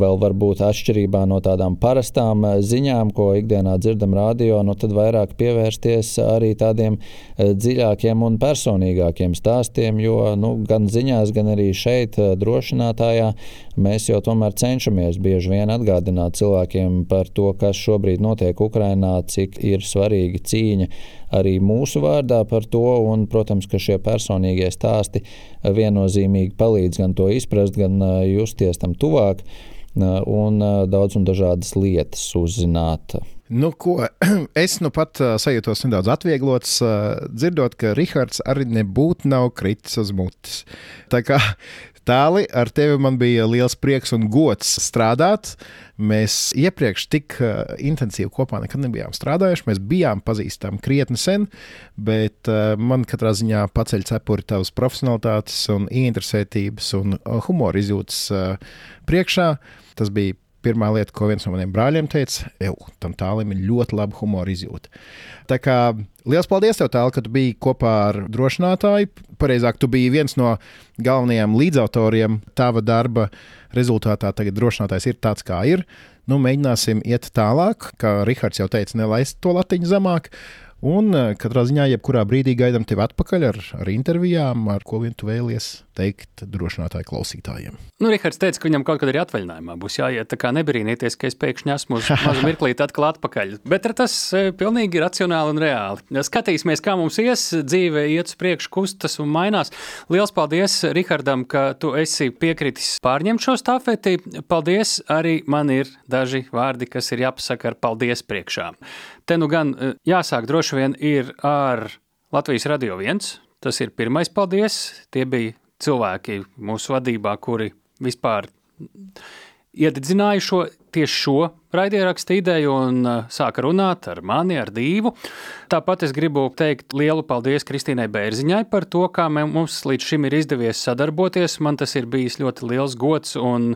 vēl varbūt atšķirībā no tādām parastām ziņām, ko ikdienā dzirdam radio, nu tad vairāk pievērsties arī tādiem e, dziļākiem un personīgākiem stāstiem, jo nu, gan ziņās, gan arī šeit, e, drošinātājā, mēs jau tomēr cenšamies bieži vien atgādināt cilvēkiem par to, kas šobrīd notiek Ukrainā, cik ir svarīga cīņa arī mūsu vārdā par to, un, protams, ka šie personīgie stāsti viennozīmīgi palīdz gan to izprast, gan justies tam tuvāk un daudz un dažādas lietas uzzināt. Nu, ko, es nu pat sajūtos nedaudz atvieglots, dzirdot, ka Rahards arī nebūtu nav kritis uz mutes. Tā kā tāli ar tevi man bija liels prieks un gods strādāt. Mēs iepriekš tik uh, intensīvi kopā nekad nebijām strādājuši. Mēs bijām pazīstami krietni sen, bet uh, man katrā ziņā paceļ cepuri tavas profesionalitātes un ieinteresētības un uh, humora izjūtas priekšā. Tas bija pirmā lieta, ko viens no maniem brāļiem teica, jau tam tālim ir ļoti laba humora izjūta. Tā kā liels paldies tev, Tāl, ka tu biji kopā ar drošinātāju. Pareizāk, tu biji viens no galvenajiem līdzautoriem tava darba rezultātā. Tagad drošinātājs ir tāds, kā ir. Nu, mēģināsim iet tālāk, kā Rahards jau teica, nelaist to latiņu zemāk. Un eh, katrā ziņā, jebkurā brīdī gaidām tevi atpakaļ ar, ar intervijām, ar ko vien tu vēlies teikt drošinātāju klausītājiem. Nu, Rihards teica, ka viņam kaut kad arī atvaļinājumā būs jāiet. Tā kā nebrīnieties, ka es pēkšņi esmu uz mazu mirklīti atkal atpakaļ. Bet tas ir pilnīgi racionāli un reāli. Skatīsimies, kā mums ies, dzīve iet uz priekšu, kustas un mainās. Lielas paldies Rihardam, ka tu esi piekritis pārņemt šo stafeti. Paldies! Arī man ir daži vārdi, kas ir jāpasaka ar paldies priekšā. Te nu gan eh, jāsāk droši vien ir ar Latvijas Radio 1. Tas ir pirmais paldies. Tie bija cilvēki mūsu vadībā, kuri vispār iededzināja šo, tieši šo raidierakstu ideju un uh, sāka runāt ar mani, ar Dīvu. Tāpat es gribu teikt lielu paldies Kristīnai Bērziņai par to, kā mums līdz šim ir izdevies sadarboties. Man tas ir bijis ļoti liels gods, un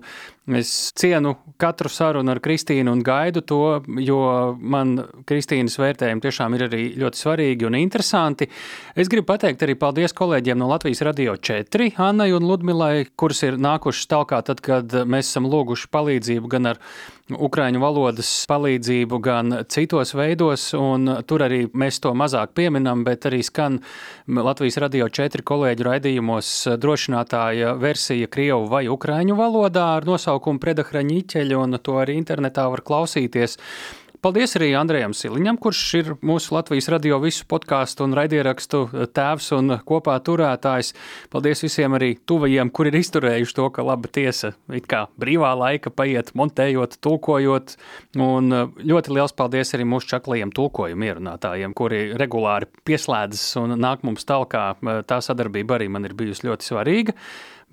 es cienu katru sarunu ar Kristīnu un gaidu to, jo man Kristīnas vērtējumi tiešām ir arī ļoti svarīgi un interesanti. Es gribu pateikt arī paldies kolēģiem no Latvijas Radio 4, Annai un Ludmilai, kuras ir nākušas talkā tad, kad mēs esam lūguši palīdzību gan ar ukraiņu valodas palīdzību gan citos veidos, un tur arī mēs to mazāk pieminam, bet arī skan Latvijas radio četri kolēģu raidījumos drošinātāja versija Krievu vai Ukraiņu valodā ar nosaukumu Predahraņiķeļi, un to arī internetā var klausīties. Paldies arī Andrejam Siliņam, kurš ir mūsu Latvijas radio visu podkāstu un raidierakstu tēvs un kopā turētājs. Paldies visiem arī tuvajiem, kuri ir izturējuši to, ka laba tiesa it kā brīvā laika paiet, montējot, tulkojot. Un ļoti liels paldies arī mūsu čaklajiem tulkojumu ierunātājiem, kuri regulāri pieslēdzas un nāk mums talkā. Tā sadarbība arī man ir bijusi ļoti svarīga.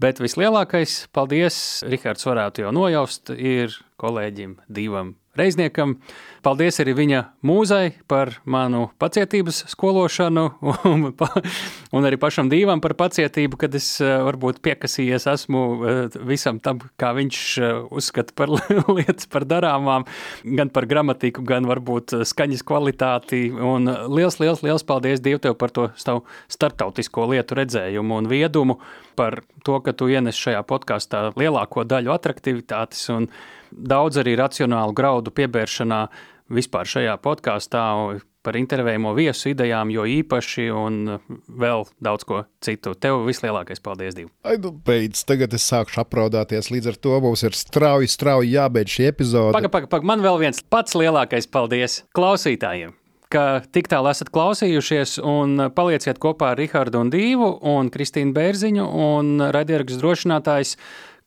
Bet vislielākais paldies, Rihards varētu jau nojaust, ir kolēģim Dīvam Reizniekam. Paldies arī viņa mūzai par manu pacietības skološanu, un, un arī pašam Dīvam par pacietību, kad es eh, varbūt piekasījies esmu eh, visam tam, kā viņš eh, uzskata par lietas par darāmām, gan par gramatiku, gan varbūt skaņas kvalitāti. Un liels, liels, liels paldies Dievu tev par to savu starptautisko lietu redzējumu un viedumu, par to, ka tu ienes šajā podkāstā lielāko daļu atraktivitātes un daudz arī racionālu graudu piebēršanā vispār šajā podkāstā par intervējamo viesu idejām, jo īpaši un vēl daudz ko citu. Tev vislielākais paldies. Ai, nu, beidz, tagad es sākšu apraudāties. Līdz ar to mums ir strauji, strauji jābeidz šī epizode. Pagaid, pagaid, pagaid. Man vēl viens pats lielākais paldies klausītājiem ka tik tālu esat klausījušies un palieciet kopā ar Rihardu un Dīvu un Kristīnu Bērziņu un raidierakstu drošinātājs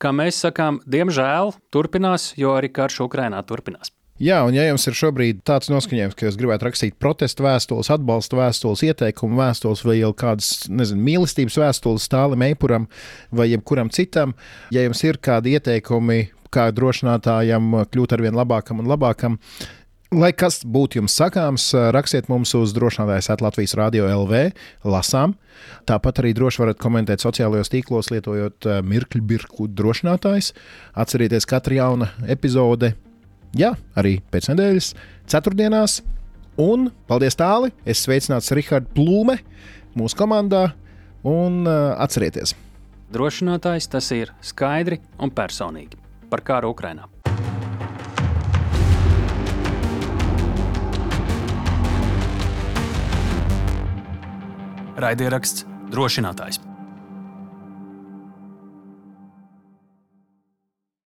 kā mēs sakām, diemžēl turpinās, jo arī karš Ukrainā turpinās. Jā, un ja jums ir šobrīd tāds noskaņojums, ka jūs gribētu rakstīt protestu vēstules, atbalsta vēstules, ieteikumu vēstules vai kādas, nezinu, mīlestības vēstules Stālim Eipuram vai jebkuram citam, ja jums ir kādi ieteikumi, kā drošinātājam kļūt ar vien labākam un labākam, Lai kas būtu jums sakāms, rakstiet mums uz drošinātājs Latvijas Rādio LV, lasām. Tāpat arī droši varat komentēt sociālajos tīklos, lietojot eh, mirkļu birku drošinātājs. Atcerieties, katra jauna epizode, jā, arī pēc nedēļas, ceturtdienās. Un paldies tāli! Es sveicināts Rihards Plūme mūsu komandā, un uh, atcerieties! Drošinātājs tas ir skaidri un personīgi par kāru Ukrajinā. Raidieraksts drošinātājs.